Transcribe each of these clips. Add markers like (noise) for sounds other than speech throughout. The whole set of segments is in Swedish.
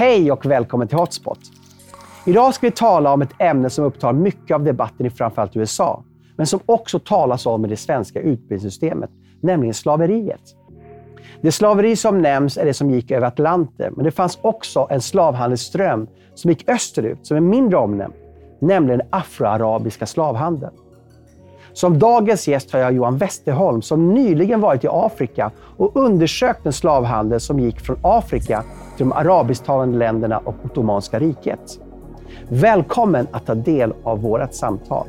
Hej och välkommen till Hotspot. Idag ska vi tala om ett ämne som upptar mycket av debatten i framförallt USA, men som också talas om i det svenska utbildningssystemet, nämligen slaveriet. Det slaveri som nämns är det som gick över Atlanten, men det fanns också en slavhandelsström som gick österut, som är mindre omnämnd, nämligen den afroarabiska slavhandeln. Som dagens gäst har jag Johan Westerholm som nyligen varit i Afrika och undersökt den slavhandel som gick från Afrika till de arabisktalande länderna och Ottomanska riket. Välkommen att ta del av vårt samtal.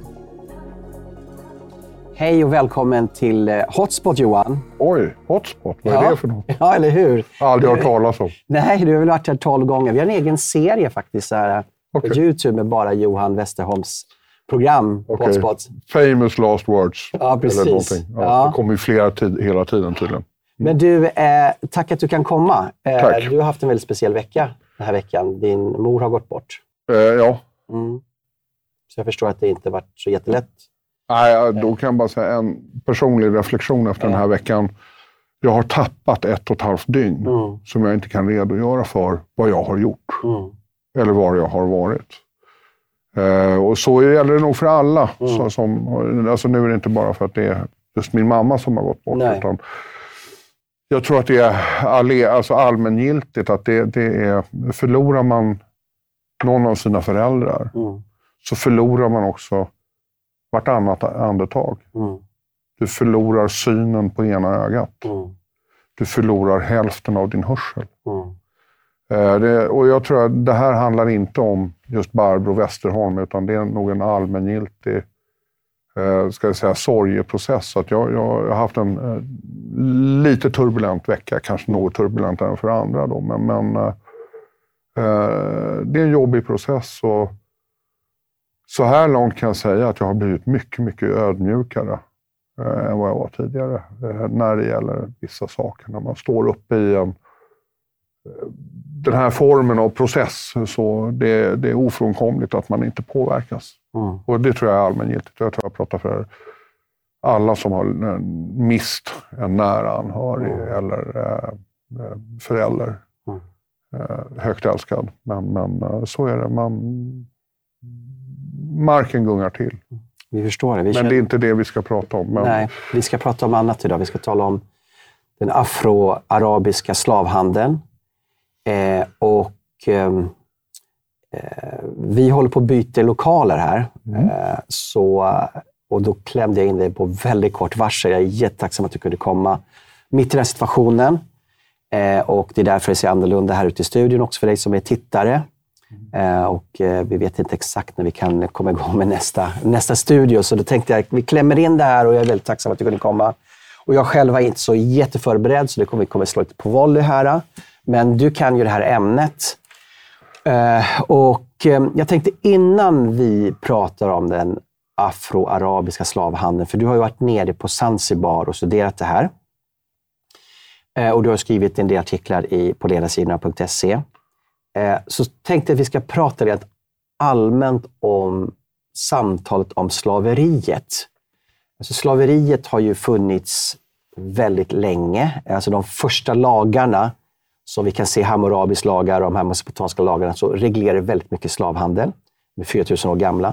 Hej och välkommen till eh, Hotspot Johan. Oj, hotspot, vad är Ja. det för något? Ja, eller hur? Aldrig hört talas om. Nej, du har väl varit här tolv gånger. Vi har en egen serie faktiskt här, på Okej. Youtube med bara Johan Westerholms program på Okej. Hotspot. Famous last words. Ja, precis. Eller. Ja, Ja. Det kommer ju flera tid, hela tiden tydligen. Men du, eh, tack att du kan komma. Eh, Tack. Du har haft en väldigt speciell vecka den här veckan. Din mor har gått bort. Eh, ja, Mm. Så jag förstår att det inte varit så jättelätt. Nej, då kan jag bara säga en personlig reflektion efter den här veckan. Jag har tappat ett och ett halvt dygn Mm. som jag inte kan redogöra för vad jag har gjort Mm. eller var jag har varit. Eh, och så gäller det nog för alla. Mm. Så, som, alltså nu är det inte bara för att det är just min mamma som har gått bort. Nej. Utan jag tror att det är alle, alltså allmängiltigt att det, det är, förlorar man någon av sina föräldrar Mm. så förlorar man också vartannat andetag. Mm. Du förlorar synen på ena ögat. Mm. Du förlorar hälften av din hörsel. Eh, det, och jag tror att det här handlar inte om just Barbro Westerholm, utan det är nog en allmängiltig eh, ska jag säga, sorgeprocess. Så att jag, jag har haft en eh, lite turbulent vecka, kanske något turbulentare än för andra. Då, men men det är en jobbig process. Och så här långt kan jag säga att jag har blivit mycket, mycket ödmjukare än vad jag var tidigare när det gäller vissa saker. När man står uppe i en den här formen av process, så det, det är ofrånkomligt att man inte påverkas. Mm. Och det tror jag är allmängiltigt. Jag tror jag pratar för alla som har mist en nära anhörig Mm. eller eh, eh, förälder. Mm. Eh, högt älskad. Men, men eh, så är det. Man, marken gungar till. Vi förstår det. Vi Men känner- det är inte det vi ska prata om. Men, Nej, vi ska prata om annat idag. Vi ska tala om den afroarabiska slavhandeln. Eh, och ehm, eh, Vi håller på att byta lokaler här. Eh, så, och då klämde jag in dig på väldigt kort varsel. Jag är jättetacksam att du kunde komma mitt i den här situationen. Eh, och Det är därför det ser annorlunda här ute i studion också för dig som är tittare. Eh, och eh, vi vet inte exakt när vi kan komma igång med nästa, nästa studio. Så då tänkte jag att vi klämmer in det här och jag är väldigt tacksam att du kunde komma. Och jag själv var inte så jätteförberedd, så det kommer, vi kommer slå lite på volley här. Men du kan ju det här ämnet. Eh, och eh, jag tänkte innan vi pratar om den afroarabiska slavhandeln, för du har ju varit nere på Zanzibar och studerat det här. Eh, och du har skrivit en del artiklar i, på ledarsidorna.se. Eh, så tänkte jag att vi ska prata rent allmänt om samtalet om slaveriet. Alltså slaveriet har ju funnits väldigt länge. Alltså de första lagarna, som vi kan se Hammurabis lagar och de här mesopotamiska lagarna, så reglerar väldigt mycket slavhandel. De är 4000 år gamla.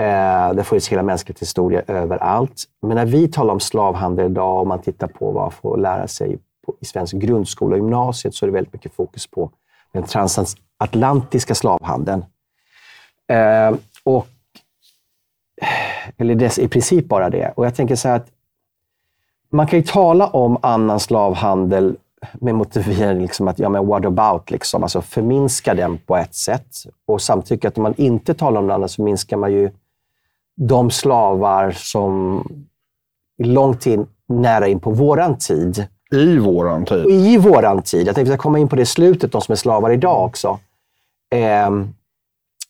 Eh, det har funnits hela mänsklig historia överallt. Men när vi talar om slavhandel idag, och man tittar på vad man får lära sig på, i svensk grundskola och gymnasiet, så är det väldigt mycket fokus på den transatlantiska slavhandeln. Eh, och, eller dess, i princip bara det. Och jag tänker så här att man kan ju tala om annan slavhandel med motivering liksom att, ja men what about, liksom, alltså förminska den på ett sätt. Och samtidigt att om man inte talar om det andra så minskar man ju de slavar som långt tid nära in på våran tid. I våran tid. I våran tid, jag tänkte vi ska komma in på det slutet, de som är slavar idag också. Eh,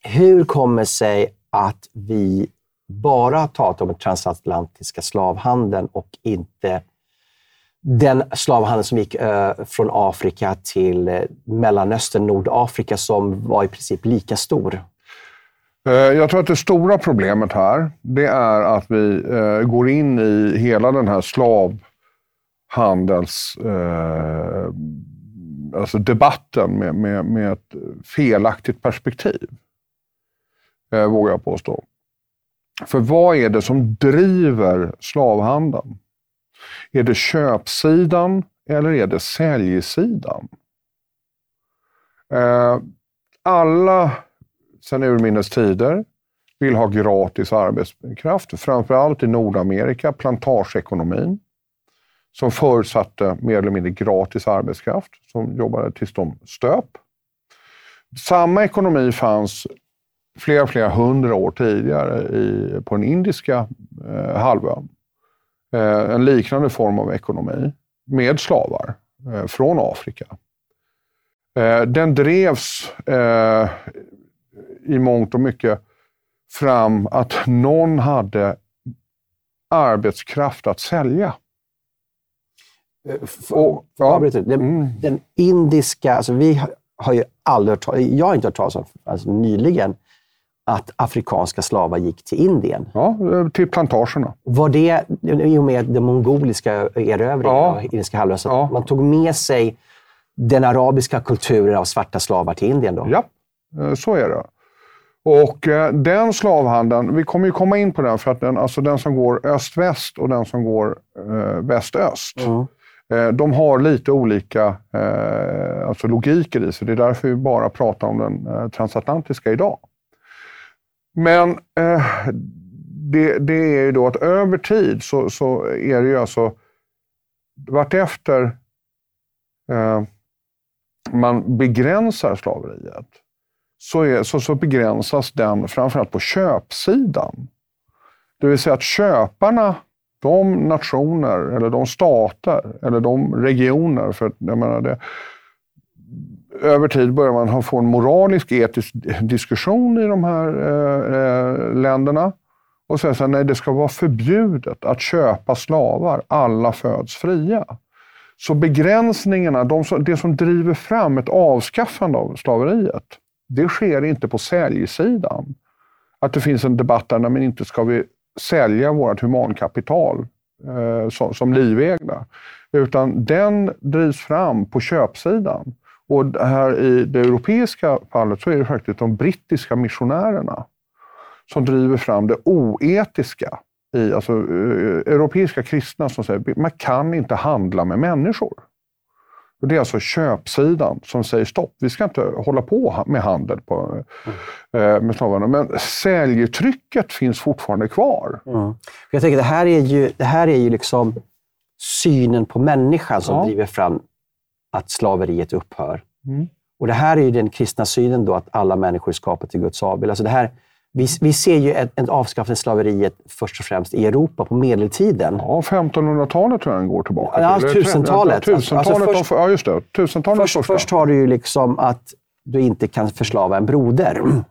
hur kommer sig att vi bara har talat om den transatlantiska slavhandeln och inte den slavhandel som gick eh, från Afrika till eh, Mellanöstern, Nordafrika, som var i princip lika stor? Eh, jag tror att det stora problemet här, det är att vi går in i hela den här slavhandels... Alltså debatten med, med, med ett felaktigt perspektiv. Vågar jag påstå. För vad är det som driver slavhandeln? Är det köpsidan eller är det säljsidan? Eh, alla sedan urminnes tider vill ha gratis arbetskraft, framförallt i Nordamerika, plantageekonomin, som förutsatte mer eller mindre gratis arbetskraft som jobbade tills de stöp. Samma ekonomi fanns flera, flera hundra år tidigare i, på den indiska eh, halvön. Eh, en liknande form av ekonomi med slavar eh, från Afrika. Eh, den drevs i mångt och mycket fram att någon hade arbetskraft att sälja. Och, ja, den, mm. den, indiska, alltså vi har ju aldrig hört jag har inte hört talas om, alltså nyligen, att afrikanska slavar gick till Indien. Ja, till plantagerna. Var det i och med den mongoliska erövringen ja. av Indiska halvön? Ja. man tog med sig den arabiska kulturen av svarta slavar till Indien? Då? Ja, eh, så är det. Och eh, den slavhandeln, vi kommer ju komma in på den, för att den, alltså den som går öst-väst och den som går eh, väst-öst, mm. eh, de har lite olika eh, alltså logiker i sig. Det är därför vi bara pratar om den eh, transatlantiska idag. Men eh, det, det, är ju då att över tid så, så är det ju alltså vartefter eh, man begränsar slaveriet så, är, så, så begränsas den framförallt på köpsidan. Det vill säga att köparna, de nationer, eller de stater, eller de regioner, för jag menar det, över tid börjar man få en moralisk, etisk diskussion i de här eh, eh, länderna. Och säger så här, nej det ska vara förbjudet att köpa slavar. Alla föds fria. Så begränsningarna, de som, det som driver fram ett avskaffande av slaveriet, det sker inte på säljsidan. Att det finns en debatt där, men inte ska vi sälja vårt humankapital eh, som, som livegna. Utan den drivs fram på köpsidan. Och här i det europeiska fallet så är det faktiskt de brittiska missionärerna som driver fram det oetiska i alltså, eh, europeiska kristna som säger att man kan inte handla med människor. Och det är alltså köpsidan som säger stopp, vi ska inte hålla på med handel på, mm. med slavarna. Men säljtrycket finns fortfarande kvar. Mm. Jag tänker, det här är ju, det här är ju liksom synen på människan som ja. driver fram att slaveriet upphör. Mm. Och Det här är ju den kristna synen då, att alla människor är skapade till Guds avbild. Alltså det här, vi, vi ser ju ett, ett avskaffande av slaveriet först och främst i Europa på medeltiden. Ja, 1500-talet tror jag den går tillbaka till. Ja, tusentalet. Ja, tusentalet alltså först, ja, just det. Tusentalet först, första. först har du ju liksom att du inte kan förslava en broder. (clears throat)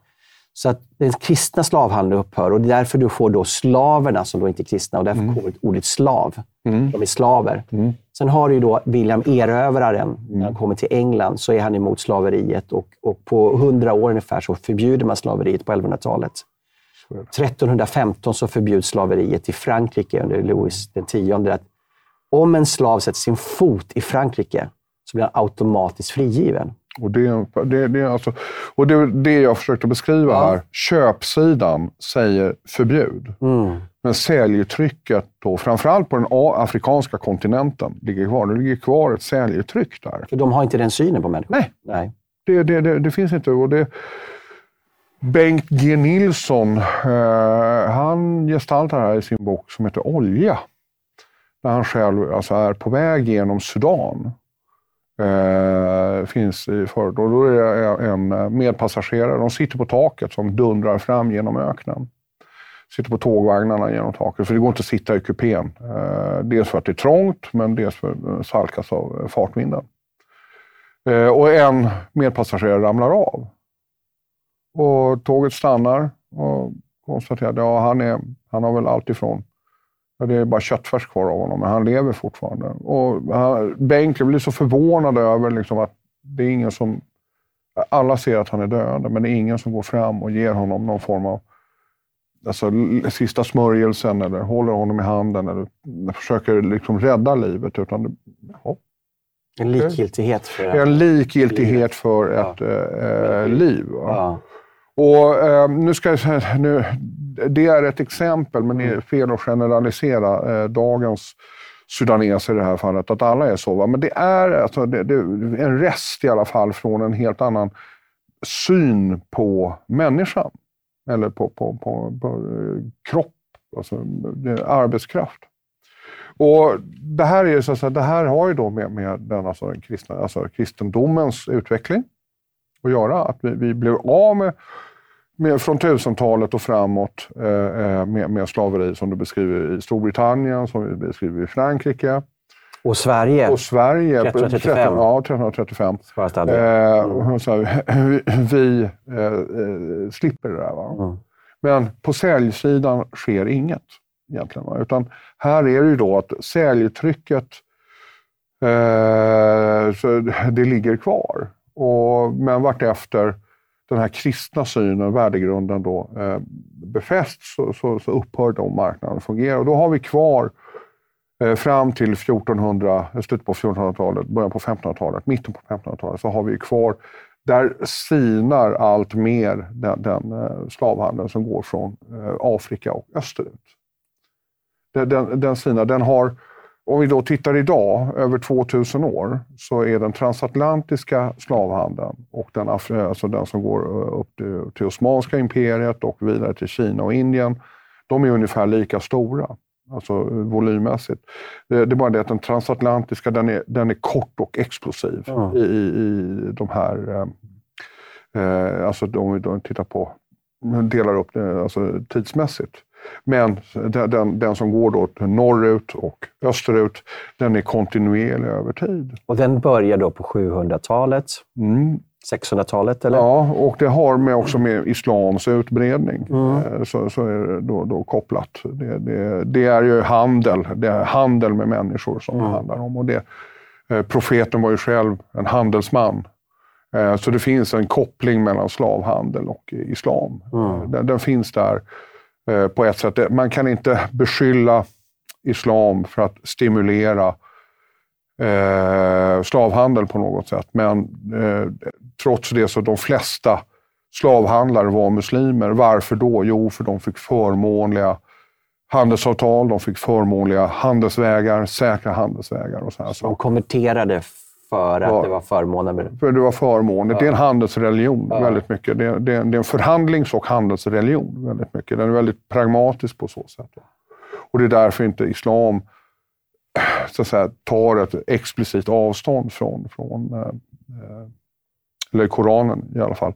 Så att den kristna slavhandeln upphör och det är därför du får då slaverna som då inte är kristna och därför mm. kommer ordet slav. Mm. De är slaver. Mm. Sen har du ju då William Erövraren. Mm. När han kommer till England så är han emot slaveriet och, och på hundra år ungefär så förbjuder man slaveriet på 1100-talet. 1315 så förbjuds slaveriet i Frankrike under Louis X. om en slav sätter sin fot i Frankrike så blir han automatiskt frigiven. Och det, det, det, alltså, och det är det jag försökte beskriva ja. här. Köpsidan säger förbjud. Mm. Men säljtrycket, då, framförallt på den afrikanska kontinenten, ligger kvar. Det ligger kvar ett säljtryck där. För de har inte den synen på människor? Nej, Nej. Det, det, det, det finns inte. Och det, Bengt G Nilsson, eh, han gestaltar här i sin bok som heter Olja. Där han själv alltså, är på väg genom Sudan eh, finns i förorten. Och då är det en medpassagerare. De sitter på taket som dundrar fram genom öknen. Sitter på tågvagnarna genom taket, för det går inte att sitta i kupén. Eh, dels för att det är trångt, men dels för att den salkas av eh, fartvinden. Och en medpassagerare ramlar av. Och tåget stannar och konstaterar att ja, han, är, han har väl allt ifrån det är bara köttfärs kvar av honom, men han lever fortfarande. Och han, Bengt blir så förvånad över liksom att det är ingen som... Alla ser att han är döende, men det är ingen som går fram och ger honom någon form av alltså, sista smörjelsen eller håller honom i handen eller försöker liksom rädda livet. Utan det, ja. En likgiltighet för En likgiltighet för ett ja. äh, liv. Ja. Och äh, nu ska jag säga, nu, det är ett exempel, men det är mm. fel att generalisera äh, dagens sudaneser i det här fallet, att alla är så. Va? Men det är, alltså, det, det, en rest i alla fall från en helt annan syn på människan. Eller på, på, på, på eh, kropp, alltså eh, arbetskraft. Och det här, är, så att säga, det här har ju då med, med den, alltså, den kristna, alltså kristendomens utveckling att göra. Att vi, vi blev av med, med, från 1000-talet och framåt eh, eh, med, med slaveri som du beskriver i Storbritannien, som vi beskriver i Frankrike. Och Sverige? Och Sverige 1335. ja, 1335. Eh, så vi, vi eh, eh, slipper det där. Va? Mm. Men på säljsidan sker inget egentligen. Va? Utan här är det ju då att säljtrycket eh, så det ligger kvar. Och, men vartefter den här kristna synen, värdegrunden, då, eh, befästs så, så, så upphör de marknaden att fungera. Och då har vi kvar Eh, fram till 1400, eh, slutet på 1400-talet, början på 1500-talet, mitten på 1500-talet, så har vi kvar där sinar allt mer den, den eh, slavhandeln som går från Afrika och österut. Den, den, den sinar, den har, om vi då tittar idag, över 2000 år, så är den transatlantiska slavhandeln och den, alltså den som går upp till, till Osmanska imperiet och vidare till Kina och Indien, de är ungefär lika stora alltså volymmässigt. Det, det är bara det att den transatlantiska den är, den är kort och explosiv mm. i, i de här... Eh, eh alltså om vi tittar på, delar upp det alltså tidsmässigt. Men den, den som går då norrut och österut, den är kontinuerlig över tid. Och den börjar då på 700-talet? Mm. 600-talet? Eller? Ja, och det har med också med islams utbredning mm. Eh, så, så är det då, då kopplat. Det, det, det, är ju handel, det är handel med människor som mm. det handlar om. Och det, eh, profeten var ju själv en handelsman. Eh, så det finns en koppling mellan slavhandel och islam. Mm. Den, den, finns där på ett sätt. Man kan inte beskylla islam för att stimulera eh, slavhandel på något sätt. Men eh, trots det så de flesta slavhandlare var muslimer. Varför då? Jo, för de fick förmånliga handelsavtal, de fick förmånliga handelsvägar, säkra handelsvägar och så här. Så de konverterade för att ja, det var förmåner? För det var förmåner. Ja. Det är en handelsreligion ja. väldigt mycket. Det är, det, är, det är en förhandlings och handelsreligion väldigt mycket. Den är väldigt pragmatisk på så sätt. Och det är därför inte islam så att säga, tar ett explicit avstånd från, från eh, eh, eller Koranen i alla fall,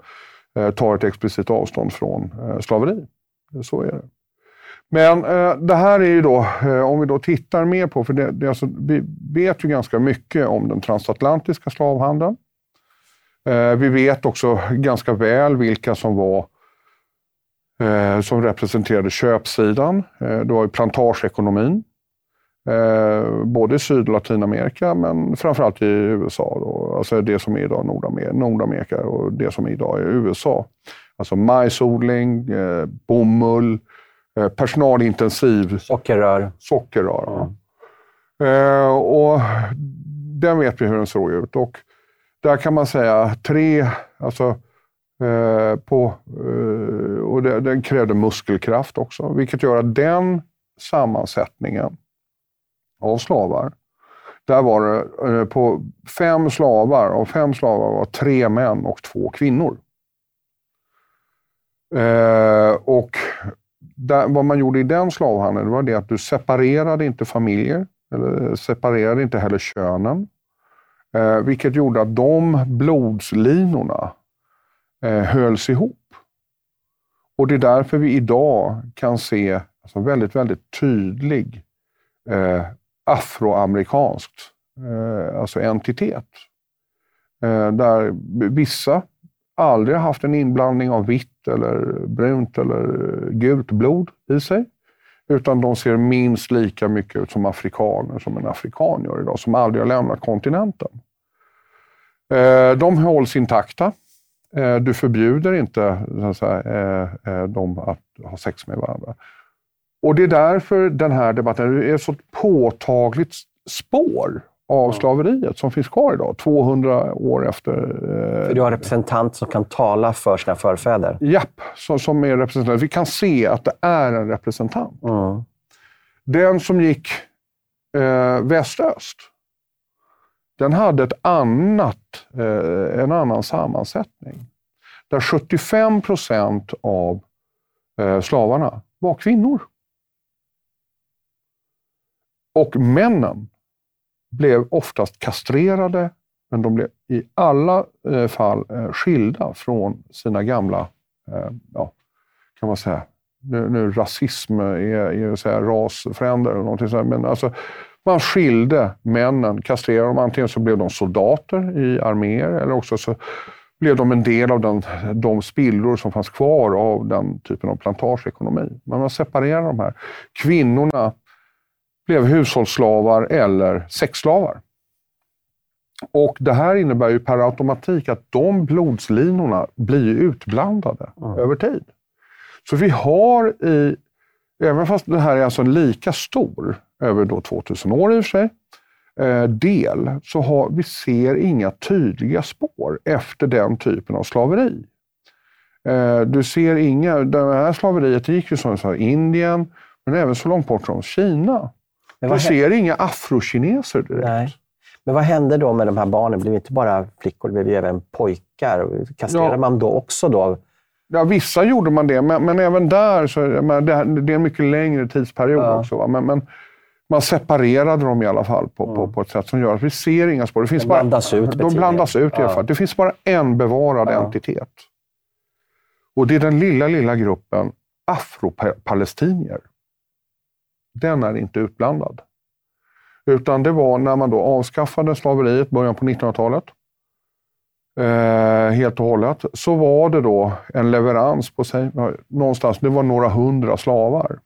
eh, tar ett explicit avstånd från eh, slaveri. Så är det. Men eh, det här är ju då, om vi då tittar mer på, för det, det alltså, vi vet ju ganska mycket om den transatlantiska slavhandeln. vi vet också ganska väl vilka som var som representerade köpsidan. det var ju plantageekonomin Eh, både i Syd och Latinamerika, men framförallt i USA. Då. Alltså det som är idag Nordamerika, Nordamerika och det som idag är USA. Alltså majsodling, eh, bomull, eh, personalintensiv... Sockerrör. Sockerrör, mm. eh, och den vet vi hur den såg ut. Och där kan man säga tre, alltså eh, på, eh, och det, den krävde muskelkraft också, vilket gör att den sammansättningen av slavar. Där var det eh, på fem slavar, och fem slavar var tre män och två kvinnor. Eh, och där, vad man gjorde i den slavhandeln var det att du separerade inte familjer, eller eh, separerade inte heller könen. Eh, vilket gjorde att de blodslinorna eh, hölls ihop. Och det är därför vi idag kan se alltså väldigt, väldigt tydlig eh, afroamerikanskt eh, alltså entitet. Eh, där vissa aldrig haft en inblandning av vitt eller brunt eller gult blod i sig. Utan de ser minst lika mycket ut som afrikaner som en afrikan gör idag, som aldrig har lämnat kontinenten. Eh, de hålls intakta. Eh, du förbjuder inte så att säga, eh, eh, dem att ha sex med varandra. Och det är därför den här debatten är ett så påtagligt spår av slaveriet som finns kvar idag, 200 år efter. För du har representant som kan tala för sina förfäder? Japp, som, som är representant. Vi kan se att det är en representant. Mm. Den som gick eh, väst-öst, den hade ett annat, eh, en annan sammansättning. Där 75 procent av eh, slavarna var kvinnor. Och männen blev oftast kastrerade, men de blev i alla eh, fall eh, skilda från sina gamla, eh, ja, kan man säga, nu, nu rasism är, är så här, rasfrändare, någonting sånt, men alltså, man skilde männen, kastrerade dem. Antingen så blev de soldater i arméer eller också så blev de en del av den, de spillror som fanns kvar av den typen av plantageekonomi. Men man separerade de här. Kvinnorna blev hushållsslavar eller sexslavar. Och Det här innebär ju per automatik att de blodslinorna blir utblandade mm. över tid. Så vi har i, även fast det här är alltså lika stor, över då 2000 år i och för sig, eh, del, så har, vi ser inga tydliga spår efter den typen av slaveri. Eh, du ser inga, det här slaveriet gick ju som Indien, men även så långt bort som Kina. Du ser inga afrokineser direkt. Nej. Men vad hände då med de här barnen? Det blev inte bara flickor, det blev ju även pojkar. Kastrerade ja. man då också då? Ja, vissa gjorde man det, men, men även där så men det, det är en mycket längre tidsperiod ja. också. Men, men, man separerade dem i alla fall på, mm. på, på, ett sätt som gör att vi ser inga spår. Det finns de bara, blandas ut. De blandas ut i alla fall. Det finns bara en bevarad entitet. Och det är den lilla, lilla gruppen afropalestinier den är inte utblandad. Utan det var när man då avskaffade slaveriet, början på 1900-talet, eh, helt och hållet, så var det då en leverans på sig, någonstans, det var några hundra slavar.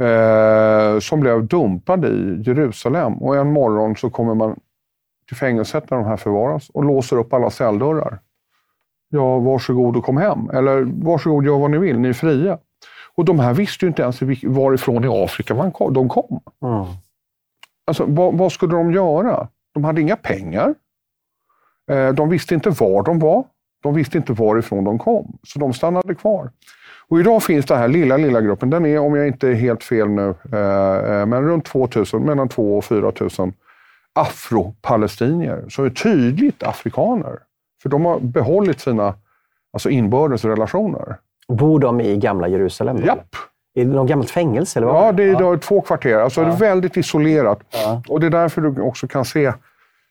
Eh, som blev dumpade i Jerusalem. Och en morgon så kommer man till fängelset där de här förvaras och låser upp alla celldörrar. Ja, varsågod och kom hem. Eller varsågod, gör vad ni vill, ni är fria. Och de här visste ju inte ens varifrån i Afrika de kom. Mm. Alltså, vad, vad, skulle de göra? De hade inga pengar. Eh, de visste inte var de var. De visste inte varifrån de kom. Så de stannade kvar. Och idag finns den här lilla, lilla gruppen. Den är, om jag inte är helt fel nu, eh, eh men runt 2000, mellan 2 och 4 000 afropalestinier som är tydligt afrikaner. För de har behållit sina alltså inbördes relationer. Bor de i gamla Jerusalem? Japp. Är det något gammalt fängelse? Eller vad? Ja, det är ja. två kvarter. Alltså ja. det är väldigt isolerat. Ja. Och Det är därför du också kan se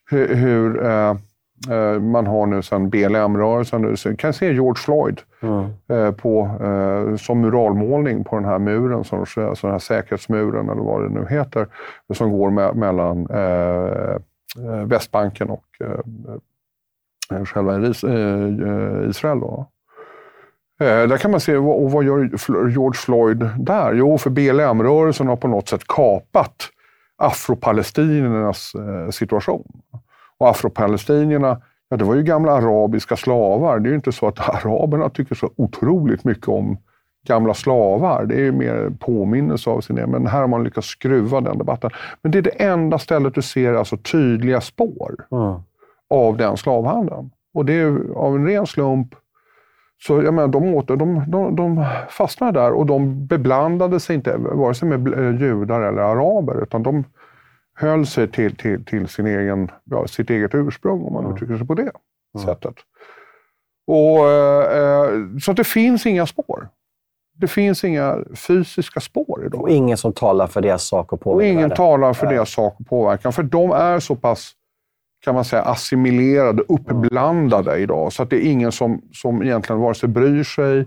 hur, hur eh, eh man har nu sedan BLM-rörelsen. Du kan se George Floyd mm. eh, på, eh, som muralmålning på den här muren, som, så den här säkerhetsmuren eller vad det nu heter, som går med, mellan eh, eh, Västbanken och själva Israel. Då. Eh, där kan man se, och vad gör George Floyd där? Jo, för BLM-rörelsen har på något sätt kapat afropalestiniernas eh, situation. Och afropalestinierna, ja, det var ju gamla arabiska slavar. Det är ju inte så att (laughs) araberna tycker så otroligt mycket om gamla slavar. Det är ju mer påminnelse av sin Men här har man lyckats skruva den debatten. Men det är det enda stället du ser alltså tydliga spår mm. av den slavhandeln. Och det är av en ren slump så jag menar, de, åter, de, de, de fastnade där och de beblandade sig inte vare sig med eh, judar eller araber, utan de höll sig till, till, till sin egen, ja, sitt eget ursprung, om man mm. uttrycker sig på det mm. sättet. Och, eh, så det finns inga spår. Det finns inga fysiska spår idag. Och ingen som talar för deras sak och påverkan. Och ingen talar för deras sak och påverkan, för de är så pass kan man säga, assimilerade, uppblandade idag. Så att det är ingen som, som egentligen vare sig bryr sig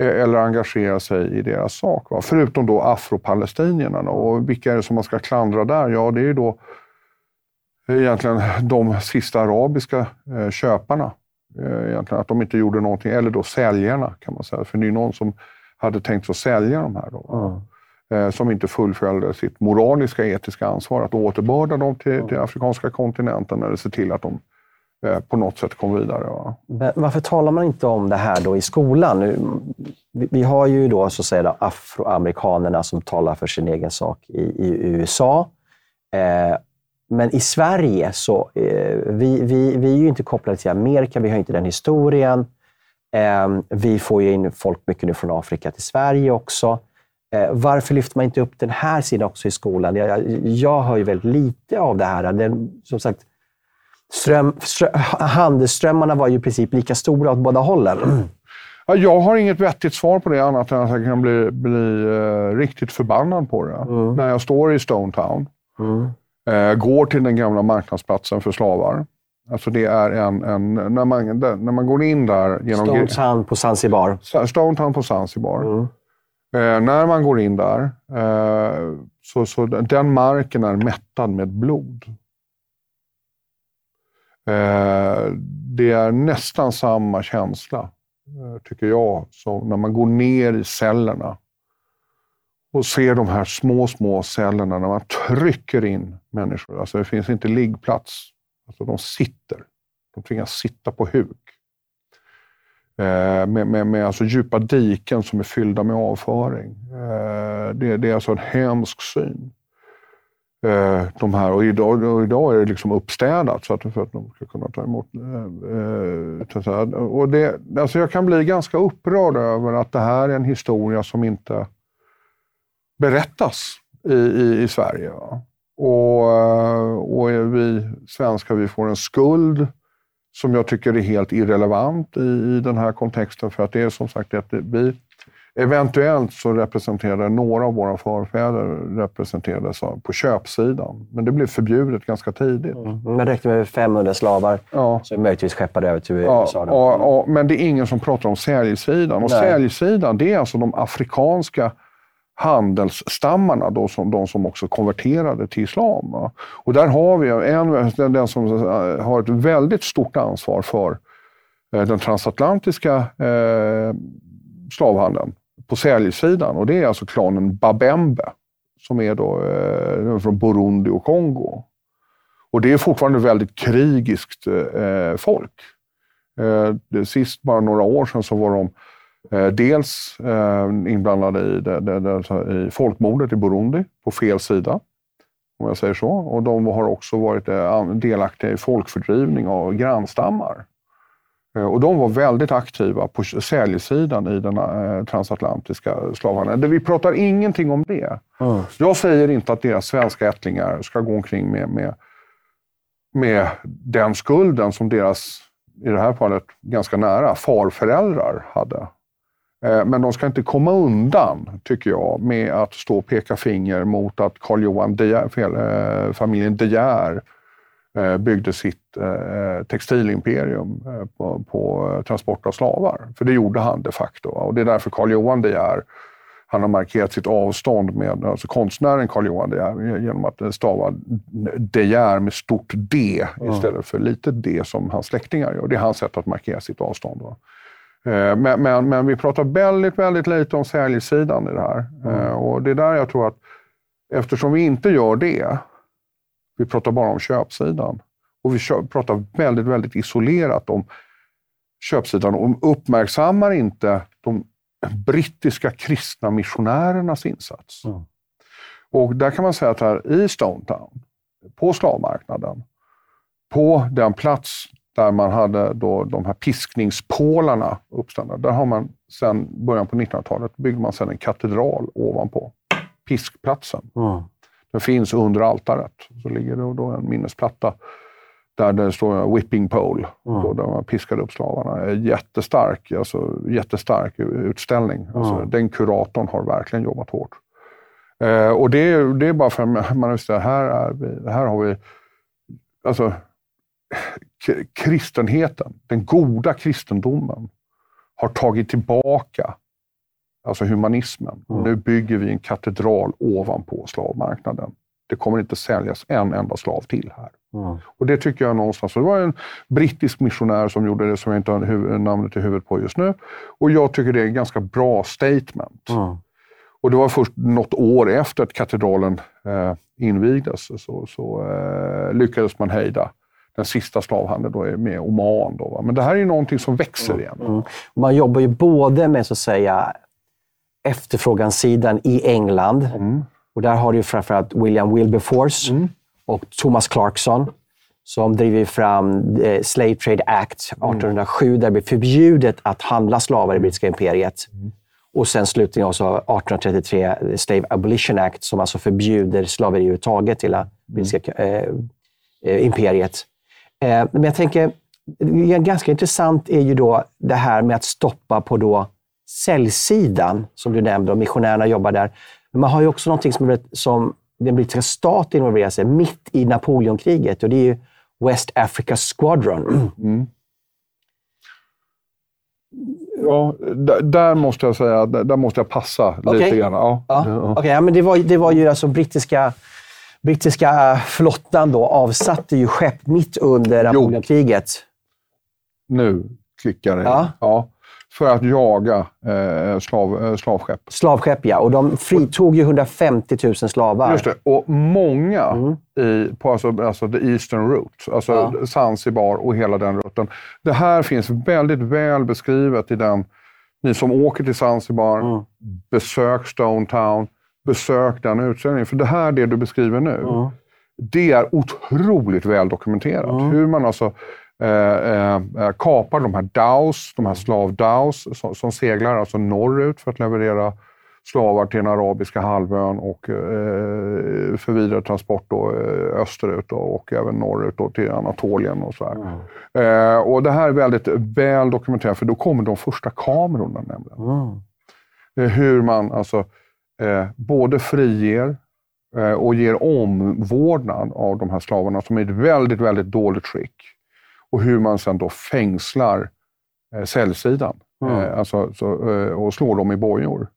eh, eller engagerar sig i deras sak. Va? Förutom då afropalestinierna. Och vilka är det som man ska klandra där? Ja, det är ju då egentligen de sista arabiska eh, köparna. Eh, egentligen, att de inte gjorde någonting. Eller då säljarna, kan man säga. För det är någon som hade tänkt att sälja de här. Då. Mm. Eh, som inte fullföljde sitt moraliska, etiska ansvar att återbörda dem till, till afrikanska kontinenten eller se till att de eh, på något sätt kom vidare. Ja. Varför talar man inte om det här då i skolan? Vi har ju då så att säga afroamerikanerna som talar för sin egen sak i, i USA. Eh, men i Sverige så eh, vi, vi, vi är ju inte kopplade till Amerika, vi har inte den historien. Eh, vi får ju in folk mycket nu från Afrika till Sverige också. Eh, varför lyfter man inte upp den här sidan också i skolan? Jag, jag hör ju väldigt lite av det här. Den, som sagt, ström, ström, handelsströmmarna var ju i princip lika stora åt båda hållen. Ja, jag har inget vettigt svar på det annat än att jag kan bli, bli uh, riktigt förbannad på det. Mm. När jag står i Stone Town, mm. uh, går till den gamla marknadsplatsen för slavar. Alltså det är en, en när, man, när man går in där... Genom Stone Town på Zanzibar. Stone Town på Zanzibar. Mm. Eh, när man går in där, eh, så, så den marken är mättad med blod. Eh, det är nästan samma känsla eh, tycker jag. som när man går ner i cellerna och ser de här små, små cellerna när man trycker in människor. Alltså det finns inte liggplats. Alltså de sitter. De tvingas sitta på huk. Eh, med, med, med alltså djupa diken som är fyllda med avföring. Eh, det, det, är alltså en hemsk syn. Eh, de här, och idag, och idag är det liksom uppstädat så att, för att de ska kunna ta emot. Och det, alltså jag kan bli ganska upprörd över att det här är en historia som inte berättas i, i, i Sverige. Och, och vi svenskar vi får en skuld som jag tycker är helt irrelevant i, i den här kontexten. För att det är som sagt att vi Eventuellt så representerade några av våra förfäder representerades på köpsidan. Men det blev förbjudet ganska tidigt. Mm. Men räckte med 500 slavar ja. som möjligtvis skeppade över till ja, USA. Ja, ja, men det är ingen som pratar om säljsidan. Och säljsidan, det är alltså de afrikanska handelsstammarna, då som, de som också konverterade till islam. Och där har vi en, den som eh, har ett väldigt stort ansvar för eh, den transatlantiska eh, slavhandeln på säljsidan och det är alltså klanen Babembe som är då, eh, från Burundi och Kongo. Och det är fortfarande väldigt krigiskt eh, folk. Eh, sist, bara några år sedan, så var de dels eh, inblandade i, det, det, det, i folkmordet i Burundi, på fel sida, om jag säger så. Och de har också varit eh, delaktiga i folkfördrivning av grannstammar. Eh, och de var väldigt aktiva på säljsidan i den eh, transatlantiska slavhandeln. Vi pratar ingenting om det. Mm. Jag säger inte att deras svenska ättlingar ska gå omkring med, med, med den skulden som deras, i det här fallet ganska nära, farföräldrar hade. Eh, men de ska inte komma undan, tycker jag, med att stå och peka finger mot att Karl Johan De Geer, familjen De Geer Eh, byggde sitt eh, textilimperium eh, på, på, transport av slavar. För det gjorde han de facto. Och det är därför Karl Johan De Geer han har markerat sitt avstånd med alltså konstnären Karl Johan De Geer genom att stava De Geer med stort D istället för litet d som hans släktingar gör. Det är hans sätt att markera sitt avstånd. Men, men, men, vi pratar väldigt, väldigt lite om säljsidan i det här. Mm. Och det är där jag tror att eftersom vi inte gör det, vi pratar bara om köpsidan. Och vi pratar väldigt, väldigt isolerat om köpsidan och uppmärksammar inte de brittiska kristna missionärernas insats. Mm. Och där kan man säga att här i Stone Town, på slavmarknaden, på den plats där man hade då de här piskningspålarna uppställda, där har man sedan början på 1900-talet byggde man sedan en katedral ovanpå piskplatsen. Mm. Den finns under altaret. Så ligger det då en minnesplatta där det står whipping pole, mm. då, där man piskade upp slavarna. Jättestark, alltså, jättestark utställning. Alltså, mm. Den kuratorn har verkligen jobbat hårt. Eh, och det är, det är bara för att man visste, här, är vi, här har vi alltså, kristenheten, den goda kristendomen, har tagit tillbaka alltså humanismen. Mm. Nu bygger vi en katedral ovanpå slavmarknaden. Det kommer inte säljas en enda slav till här. Mm. Och Det tycker jag någonstans, det var en brittisk missionär som gjorde det, som jag inte har huvud, namnet i huvudet på just nu. Och jag tycker det är en ganska bra statement. Mm. Och det var först något år efter att katedralen eh, invigdes så, så eh, lyckades man hejda den sista slavhandeln då är med Oman. Då, va? Men det här är någonting som växer mm. igen. Mm. Man jobbar ju både med så att säga efterfrågansidan i England. Mm. Och där har du framförallt William Wilberforce mm. och Thomas Clarkson som driver fram eh, Slave Trade Act 1807 mm. där det blir förbjudet att handla slavar i brittiska imperiet. Mm. Och sen slutligen också 1833 Slave Abolition Act som alltså förbjuder slaveri överhuvudtaget i hela brittiska eh, eh, imperiet. Eh, men jag tänker, ganska intressant är ju då det här med att stoppa på då säljsidan, som du nämnde, och missionärerna jobbar där. Men man har ju också någonting som, som den brittiska staten involverar sig mitt i Napoleonkriget och det är ju West Africa Squadron. Mm. Ja, där, måste jag säga, där, måste jag passa okay. lite grann. Ja. Ja. Ja. Okay, ja, men det, var, det var ju alltså brittiska, brittiska flottan då avsatte ju skepp mitt under Napoleonkriget. Nu klickar det. Ja. ja för att jaga eh, slav, eh, slavskepp. Slavskepp, ja. Och de fritog ju 150 000 slavar. Just det. Och många mm. i, på alltså, alltså the Eastern Route, alltså ja. Zanzibar och hela den rutten. Det här finns väldigt väl beskrivet i den, ni som åker till Zanzibar, mm. besök Stone Town, besök den utställningen. För det här, det du beskriver nu, mm. det är otroligt väl dokumenterat. Mm. Hur man alltså Eh, eh, eh, kapar de här DAOs, de här slav-DAOs som, som, seglar alltså norrut för att leverera slavar till den arabiska halvön och eh, för vidare transport då, eh, österut då, och även norrut då, till Anatolien. och så mm. eh, och Det här är väldigt väl dokumenterat, för då kommer de första kamerorna nämligen. Mm. hur man alltså både friger och ger omvårdnad av de här slavarna som är i ett väldigt, väldigt dåligt skick och hur man sedan då fängslar eh, cellsidan mm. eh, alltså, så, eh, och slår dem i bojor.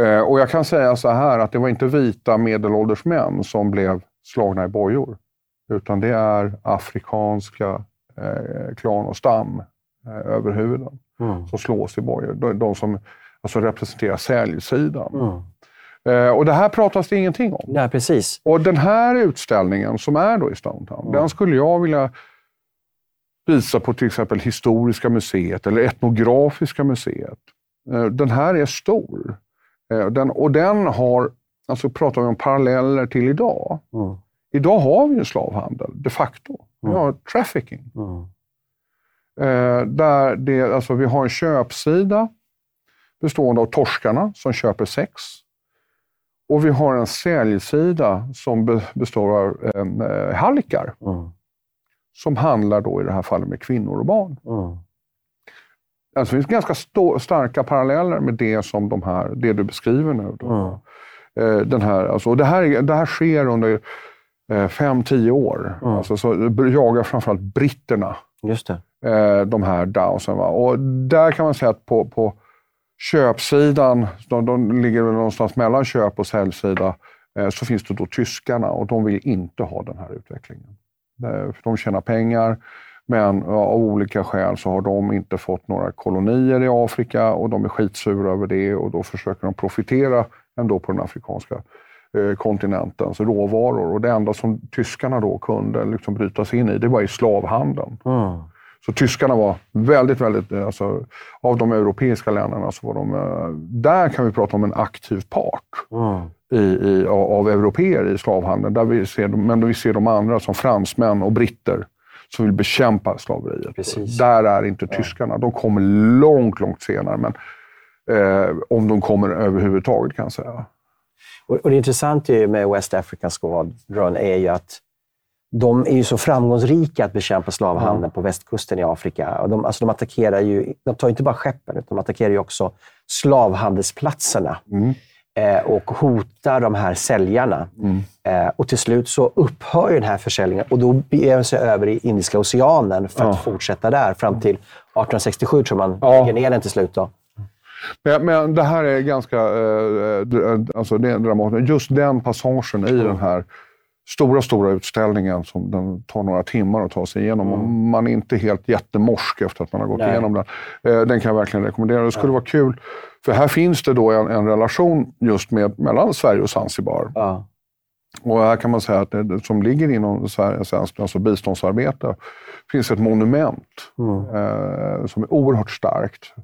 Eh, och jag kan säga så här att det var inte vita medelålders män som blev slagna i bojor, utan det är afrikanska eh, klan och stam eh, överhuvuden mm. som slås i bojor. De, de som alltså, representerar säljsidan. Mm. Eh, och det här pratas det ingenting om. Nej, precis. Och den här utställningen som är då i Stonetown, mm. den skulle jag vilja visa på till exempel Historiska museet eller Etnografiska museet. Eh, den här är stor. Eh, den, och den har, alltså pratar vi om paralleller till idag. Mm. Idag har vi ju slavhandel, de facto. Vi mm. har trafficking. Mm. Där det, alltså vi har en köpsida bestående av torskarna som köper sex. Och vi har en säljsida som består av eh, hallickar. Mm som handlar då i det här fallet med kvinnor och barn. Mm. Alltså, det finns ganska starka paralleller med det som de här, det du beskriver nu. Då. Mm. Eh, den här, alltså, det, här, det här sker under eh, fem, tio år. Mm. Alltså, så jagar framförallt britterna Just det. Eh, de här Dowsen. Och där kan man säga att på, på köpsidan, de, de ligger väl någonstans mellan köp och säljsida, eh, så finns det då tyskarna och de vill inte ha den här utvecklingen. Eh, de tjänar pengar, men av olika skäl så har de inte fått några kolonier i Afrika och de är skitsura över det och då försöker de profitera ändå på den afrikanska eh, kontinentens råvaror. Och det enda som tyskarna då kunde liksom bryta sig in i, det var i slavhandeln. Mm. Så tyskarna var väldigt, väldigt, eh, alltså, av de europeiska länderna så var de, där kan vi prata om en aktiv part. Mm i, i, av europeer i slavhandeln. Där vi ser, men vi ser de andra som fransmän och britter som vill bekämpa slaveriet. Precis. Där är inte tyskarna. De kommer långt, långt senare. Men, eh, om de kommer överhuvudtaget kan jag säga. Och, och det intressanta med West African Squadron är ju att de är ju så framgångsrika att bekämpa slavhandeln mm. på västkusten i Afrika. Och de, alltså de, attackerar ju, de tar inte bara skeppen, utan de attackerar ju också slavhandelsplatserna. Mm eh, och hotar de här säljarna. Mm. Eh, och till slut så upphör den här försäljningen och då beger man sig över i Indiska oceanen för att fortsätta där fram till 1867 tror man ja. lägger ner den till slut. Då. Men, men det här är ganska eh, eh alltså det är dramatiskt. Just den passagen i den här stora, stora utställningen som den tar några timmar att ta sig igenom. Mm. Man är inte helt jättemorsk efter att man har gått Nej. igenom den. Eh, den kan jag verkligen rekommendera. Det skulle ja. vara kul för här finns det då en, en relation just med, mellan Sverige och Zanzibar. Ja. Och här kan man säga att det som ligger inom svenskt alltså biståndsarbete finns ett monument mm. eh, som är oerhört starkt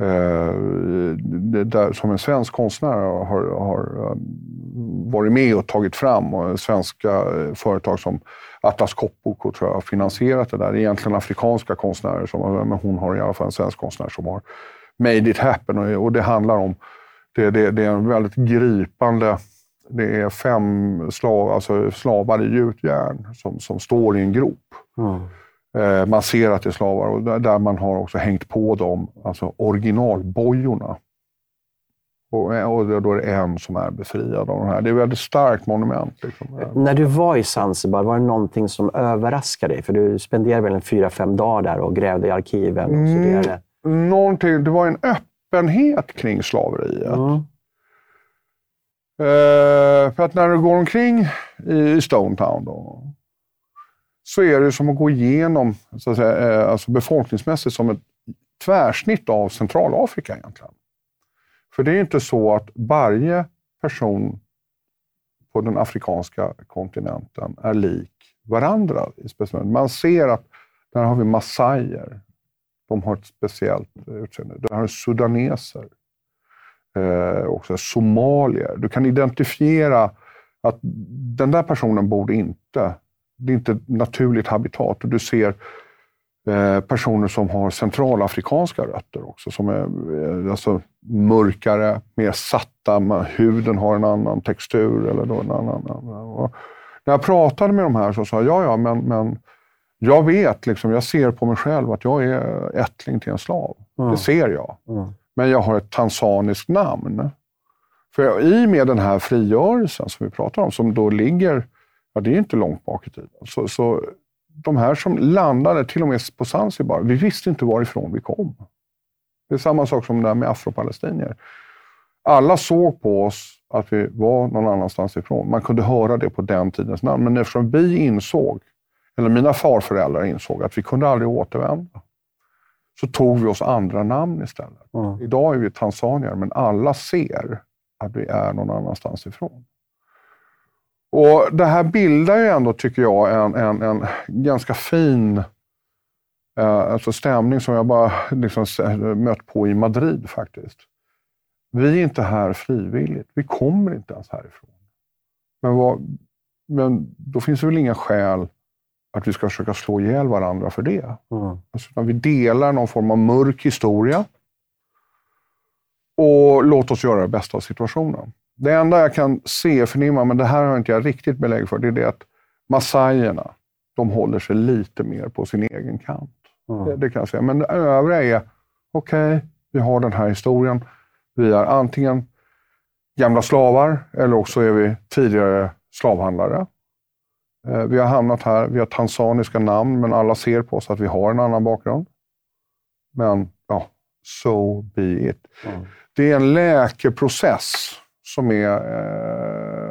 eh, där, som en svensk konstnär har, har eh, varit med och tagit fram. Och svenska eh, företag som Atlas Copco tror jag har finansierat det där. Det är egentligen afrikanska konstnärer, som, eh, men hon har i alla fall en svensk konstnär som har made it happen. Och, och det handlar om, det, det, det är en väldigt gripande det är fem slav, alltså slavar i gjutjärn som, som står i en grop. Mm. Eh, man ser att det är slavar och där, man har också hängt på dem, alltså originalbojorna. Och, och då är det en som är befriad av de här. Det är ett väldigt starkt monument. Liksom. När du var i Zanzibar, var det någonting som överraskade dig? För du spenderade väl en fyra, fem dagar där och grävde i arkiven och studerade? Mm, någonting, det var en öppenhet kring slaveriet. Mm. Eh, för att när du går omkring i Stone Town då, så är det som att gå igenom, så att säga, eh, alltså befolkningsmässigt, som ett tvärsnitt av Centralafrika egentligen. För det är inte så att varje person på den afrikanska kontinenten är lik varandra. Man ser att där har vi massajer. De har ett speciellt eh, utseende. Där har vi sudaneser eh, också somalier. Du kan identifiera att den där personen borde inte, det är inte ett naturligt habitat. Och du ser eh, personer som har centralafrikanska rötter också, som är eh, alltså, mörkare, mer satta, man, huden har en annan textur. Eller då en annan, och när jag pratade med de här så sa jag, ja, ja, men, men jag vet, liksom, jag ser på mig själv att jag är ättling till en slav. Mm. Det ser jag. Mm men jag har ett tanzaniskt namn. För i och med den här frigörelsen som vi pratar om, som då ligger, ja det är inte långt bak i tiden, så, så de här som landade, till och med på Zanzibar, vi visste inte varifrån vi kom. Det är samma sak som det där med afropalestinier. Alla såg på oss att vi var någon annanstans ifrån. Man kunde höra det på den tidens namn. Men eftersom vi insåg, eller mina farföräldrar insåg, att vi kunde aldrig återvända så tog vi oss andra namn istället. Mm. Idag är vi tanzanier, men alla ser att vi är någon annanstans ifrån. Och Det här bildar ju ändå, tycker jag, en, en, en ganska fin eh, alltså stämning som jag bara liksom mött på i Madrid faktiskt. Vi är inte här frivilligt. Vi kommer inte ens härifrån. Men, vad, men då finns det väl inga skäl att vi ska försöka slå ihjäl varandra för det. Mm. Alltså, vi delar någon form av mörk historia och låt oss göra det bästa av situationen. Det enda jag kan se, förnimma, men det här har inte jag riktigt belägg för, det är det att massajerna, de håller sig lite mer på sin egen kant. Mm. Det, det, kan jag säga. Men det övriga är, okej, okay, vi har den här historien. Vi är antingen gamla slavar eller också är vi tidigare slavhandlare. Eh, vi har hamnat här, vi har tanzaniska namn, men alla ser på oss att vi har en annan bakgrund. Men ja, so be it. Mm. Det är en läkeprocess som är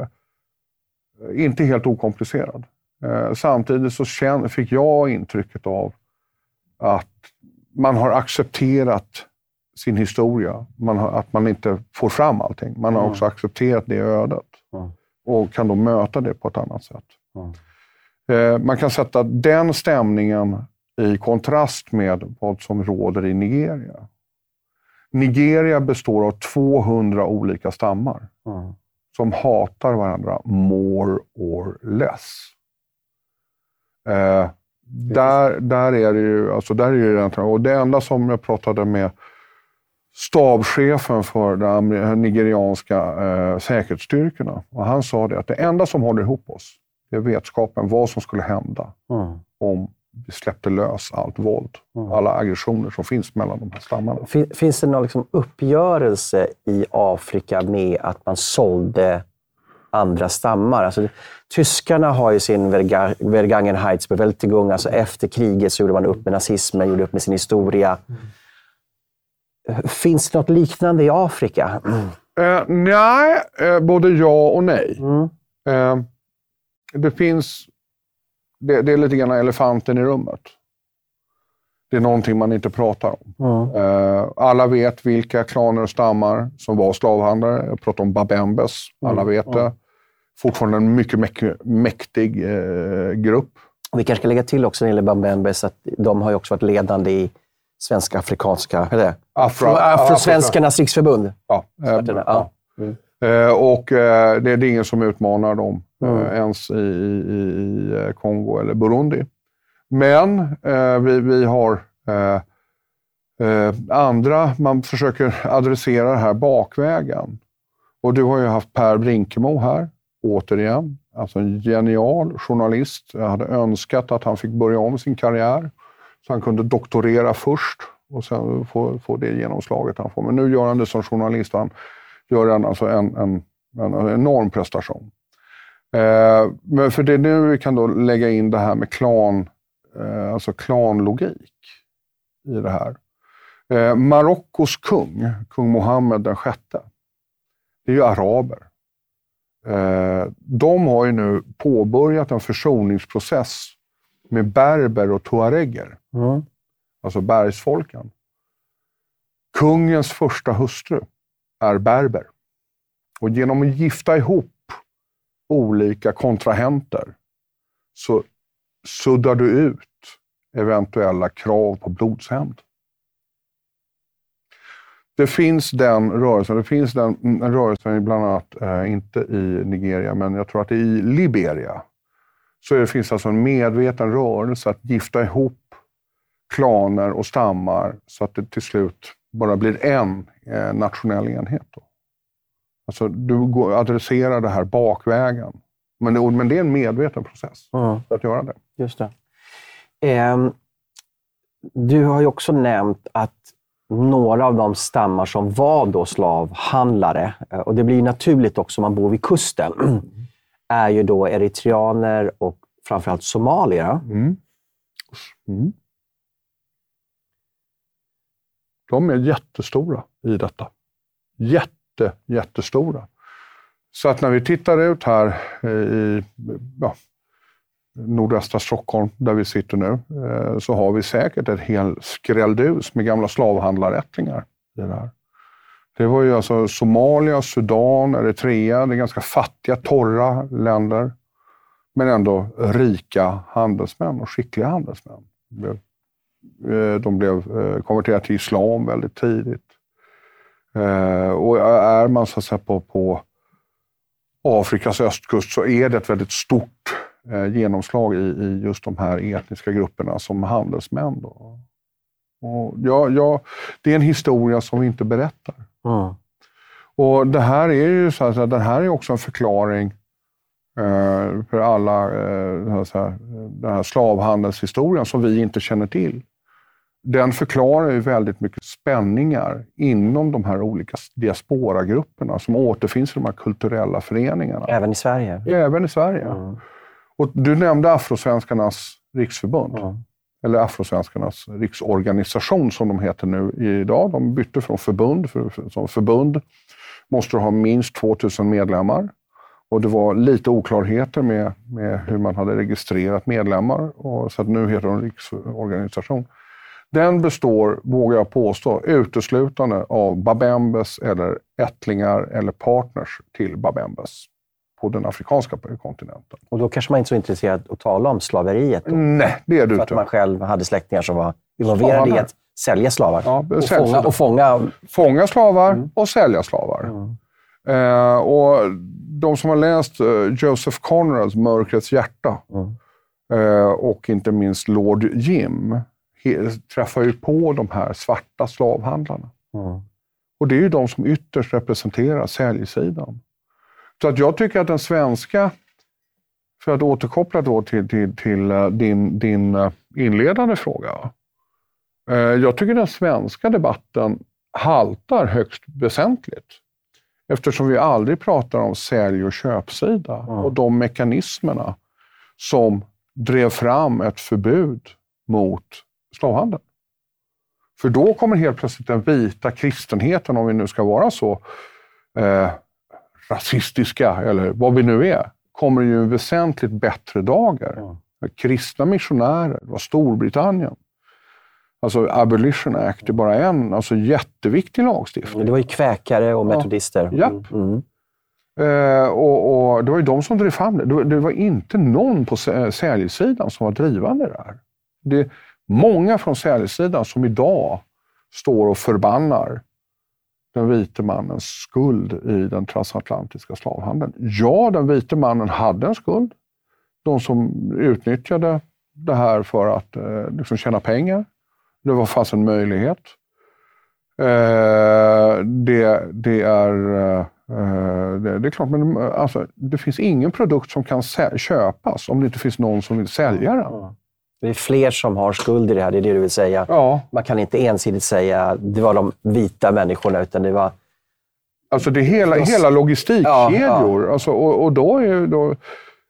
eh, inte helt okomplicerad. Eh, samtidigt så känn, fick jag intrycket av att man har accepterat sin historia. Man har, att man inte får fram allting. Man har mm. också accepterat det ödet mm. och kan då möta det på ett annat sätt. Mm. Man kan sätta den stämningen i kontrast med vad som råder i Nigeria. Nigeria består av 200 olika stammar mm. som hatar varandra more or less. Eh, där, där är det ju, alltså där är det, och det enda som jag pratade med stabschefen för de nigerianska eh, säkerhetsstyrkorna. Och han sa det att det enda som håller ihop oss, det är vetskapen vad som skulle hända mm. om släppte lös allt våld, mm. alla aggressioner som finns mellan de här stammarna. Finns det någon liksom uppgörelse i Afrika med att man sålde andra stammar? Alltså, tyskarna har ju sin Vergangenheitsbewältigung, alltså efter kriget så gjorde man upp med nazismen, gjorde upp med sin historia. Mm. Finns det något liknande i Afrika? Mm. Eh, nej, eh, både ja och nej. Mm. Eh, det finns... Det, det, är lite grann elefanten i rummet. Det är någonting man inte pratar om. Mm. Eh, alla vet vilka klaner och stammar som var slavhandlare. Jag pratar om Babembes. Alla mm. vet det. Fortfarande en mycket, mäktig eh, grupp. Vi kanske ska lägga till också när det gäller Babembes att de har ju också varit ledande i Svenska Afrikanska, eller Afro, Afrosvenskarnas riksförbund. Ja, eh, Ja. ja. Mm. Eh, och eh, det, är ingen som utmanar dem Mm. eh, ens i, i, i, Kongo eller Burundi. Men vi, vi har andra, man försöker adressera det här bakvägen. Och du har ju haft Per Brinkemo här, återigen. Alltså en genial journalist. Jag hade önskat att han fick börja om sin karriär. Så han kunde doktorera först och sen få, få det genomslaget han får. Men nu gör han det som journalist. Han gör han alltså en, en, en enorm prestation. Eh, men för det är nu vi kan då lägga in det här med klan, eh, alltså klanlogik i det här. Eh, Marockos kung, kung Mohammed den sjätte, det är ju araber. Eh, de har ju nu påbörjat en försoningsprocess med berber och tuareger, Mm. alltså bergsfolken. Kungens första hustru är berber. Och genom att gifta ihop olika kontrahenter så suddar du ut eventuella krav på blodshämnd. Det finns den rörelsen, det finns den rörelsen bland annat, eh, inte i Nigeria, men jag tror att i Liberia, så det finns alltså en medveten rörelse att gifta ihop klaner och stammar så att det till slut bara blir en eh, nationell enhet. Då. Alltså, du går, adresserar det här bakvägen. Men det, men det är en medveten process Mm. för att göra det. Just det. Ehm, du har ju också nämnt att några av de stammar som var då slavhandlare, eh, och det blir naturligt också om man bor vid kusten, (clears throat) är ju då eritreaner och framförallt somalier. Mm. Mm. De är jättestora i detta. Jätte, jättestora. Så att när vi tittar ut här eh, i ja, nordvästra Stockholm, där vi sitter nu, eh, så har vi säkert ett hel skrälldus med gamla slavhandlarättlingar. i Det, här. det var ju alltså Somalia, Sudan, Eritrea. Det är ganska fattiga, torra länder. Men ändå rika handelsmän och skickliga handelsmän. Det blev, de blev eh, konverterade till islam väldigt tidigt. Eh, Och är man så att säga på, på Afrikas östkust så är det ett väldigt stort eh, genomslag i, i just de här etniska grupperna som handelsmän. Då. Och ja, ja, det är en historia som vi inte berättar. Mm. Och det här är ju så att den här är också en förklaring eh, för alla eh, så här, den här slavhandelshistorien som vi inte känner till. Den förklarar ju väldigt mycket spänningar inom de här olika diasporagrupperna som återfinns i de här kulturella föreningarna. Även i Sverige. Även i Sverige. Mm. Och du nämnde Afrosvenskarnas riksförbund, Mm. eller Afrosvenskarnas riksorganisation som de heter nu idag. De bytte från förbund, för, för, som förbund måste du ha minst 2000 medlemmar. Och det var lite oklarheter med, med hur man hade registrerat medlemmar, och, så att nu heter de riksorganisation. Den består, vågar jag påstå, uteslutande av Babembes eller ättlingar eller partners till Babembes på den afrikanska kontinenten. Och då kanske man inte är så intresserad att tala om slaveriet. Då, Nej, det är du för att man själv hade släktingar som var involverade i att sälja slavar. Ja, och, sälja fånga, slavar. och fånga... Fånga slavar Mm. och sälja slavar. Mm. Eh, och de som har läst eh, Joseph Conrads Mörkrets hjärta Mm. eh, och inte minst Lord Jim he, träffar ju på de här svarta slavhandlarna. Mm. Och det är ju de som ytterst representerar säljsidan. Så att jag tycker att den svenska, för att återkoppla då till, till, till eh, din, din eh, inledande fråga. Eh, Jag tycker den svenska debatten haltar högst väsentligt. Eftersom vi aldrig pratar om sälj och köpsida Mm. och de mekanismerna som drev fram ett förbud mot slavhandel. För då kommer helt plötsligt den vita kristenheten, om vi nu ska vara så eh, rasistiska, eller vad vi nu är, kommer ju en väsentligt bättre dagar. Mm. Kristna missionärer, det var Storbritannien. Alltså Abolition Act är bara en alltså jätteviktig lagstiftning. Det var ju kväkare och metodister. Japp. Mm. Eh, och, och Det var ju de som drev fram det. Det var, det var inte någon på sä- säljsidan som var drivande där. Det, många från säljsidan som idag står och förbannar den vite mannens skuld i den transatlantiska slavhandeln. Ja, den vite mannen hade en skuld. De som utnyttjade det här för att eh, liksom tjäna pengar. Det var, fanns en möjlighet. Eh, det, det, är, eh, det, det, är klart, men alltså, det finns ingen produkt som kan köpas om det inte finns någon som vill sälja den. Det är fler som har skuld i det här, det är det du vill säga. Ja. Man kan inte ensidigt säga att det var de vita människorna, utan det var... Alltså det är hela, hela logistikkedjor. Ja, ja. Alltså, och, och, då är då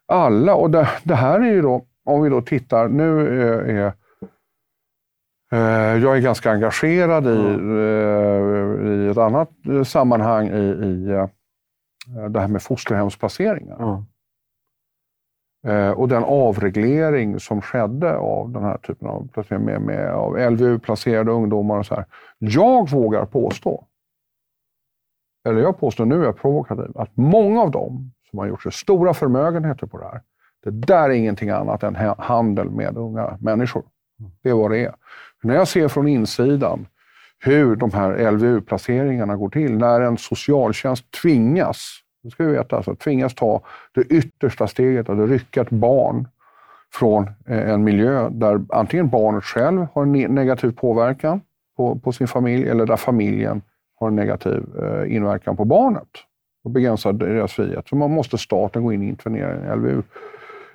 alla, och det, det, här är ju då, om vi då tittar, nu är, är eh, jag är ganska engagerad i, mm. i ett annat sammanhang i, i eh, det här med fosterhemsplaceringar. Mm. Eh, och den avreglering som skedde av den här typen av placering med, med av LVU-placerade ungdomar och så här. Jag vågar påstå, eller jag påstår nu är jag provokativ, att många av dem som har gjort sig stora förmögenheter på det här, det där är ingenting annat än handel med unga människor. Det är vad det är. När jag ser från insidan hur de här LVU-placeringarna går till, när en socialtjänst tvingas det ska vi veta, alltså, tvingas ta det yttersta steget att rycka ett barn från eh, en miljö där antingen barnet själv har en negativ påverkan på, på sin familj eller där familjen har en negativ eh, inverkan på barnet och begränsar deras frihet. Så man måste staten gå in och intervenera i LVU,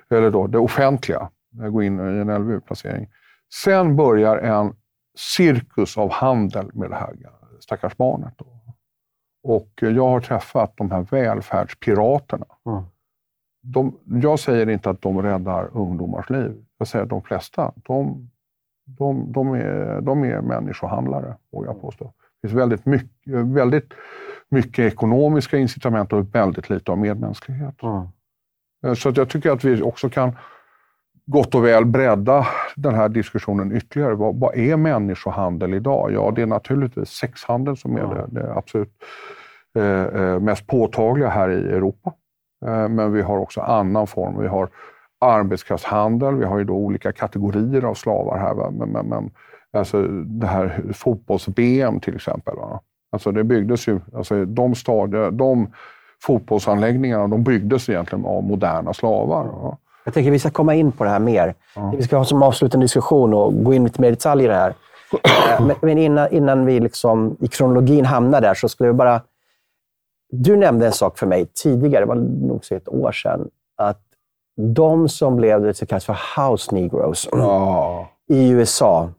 eller då det offentliga, eh, gå in i en LVU-placering. Sen börjar en cirkus av handel med det här stackars barnet. Då. Och jag har träffat de här välfärdspiraterna. Mm. De, jag säger inte att de räddar ungdomars liv. Jag säger att de flesta, de, de, de, är, de är människohandlare, vågar jag påstå. Det finns väldigt mycket, väldigt mycket ekonomiska incitament och väldigt lite av medmänsklighet. Mm. Så att jag tycker att vi också kan gott och väl bredda den här diskussionen ytterligare. Vad, vad är människohandel idag? Ja, det är naturligtvis sexhandel som är ja. det, det absolut eh, eh, mest påtagliga här i Europa. Eh, men vi har också annan form. Vi har arbetskraftshandel, vi har ju då olika kategorier av slavar här. Va? Men, men, men alltså det här fotbolls-BM till exempel. Va? Alltså det byggdes ju, alltså de, stadier, de fotbollsanläggningarna de byggdes egentligen av moderna slavar. Va? Jag tänker att vi ska komma in på det här mer. Ja. Vi ska ha som avslutande diskussion och gå in lite mer i detalj i det här. Eh, men innan, innan vi liksom i kronologin hamnar där så skulle jag bara... Du nämnde en sak för mig tidigare, det var nog så ett år sedan, att de som blev det som kallas för house negroes ja. i USA,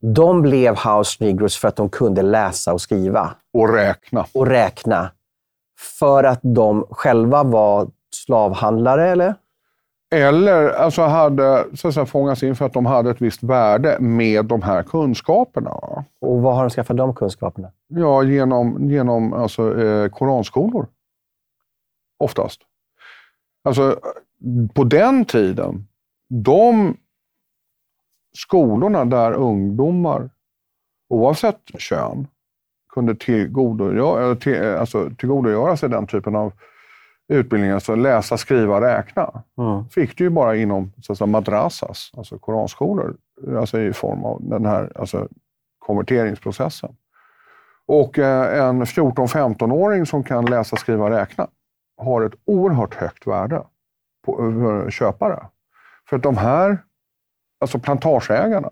de blev house negroes för att de kunde läsa och skriva. Och räkna. Och räkna. För att de själva var slavhandlare, eller? Eller alltså hade så att säga, fångats in för att de hade ett visst värde med de här kunskaperna. Och var har de skaffat de kunskaperna? Ja, genom, genom alltså, eh, koranskolor. Oftast. Alltså, på den tiden, de skolorna där ungdomar, oavsett kön, kunde tillgodogöra, till, alltså, tillgodogöra sig den typen av utbildningar, alltså läsa, skriva, räkna, mm. fick du ju bara inom så att säga, madrasas, alltså koranskolor, alltså i form av den här alltså, konverteringsprocessen. Och eh, en 14-15-åring som kan läsa, skriva, räkna har ett oerhört högt värde på, för köpare. För att de här, alltså plantageägarna,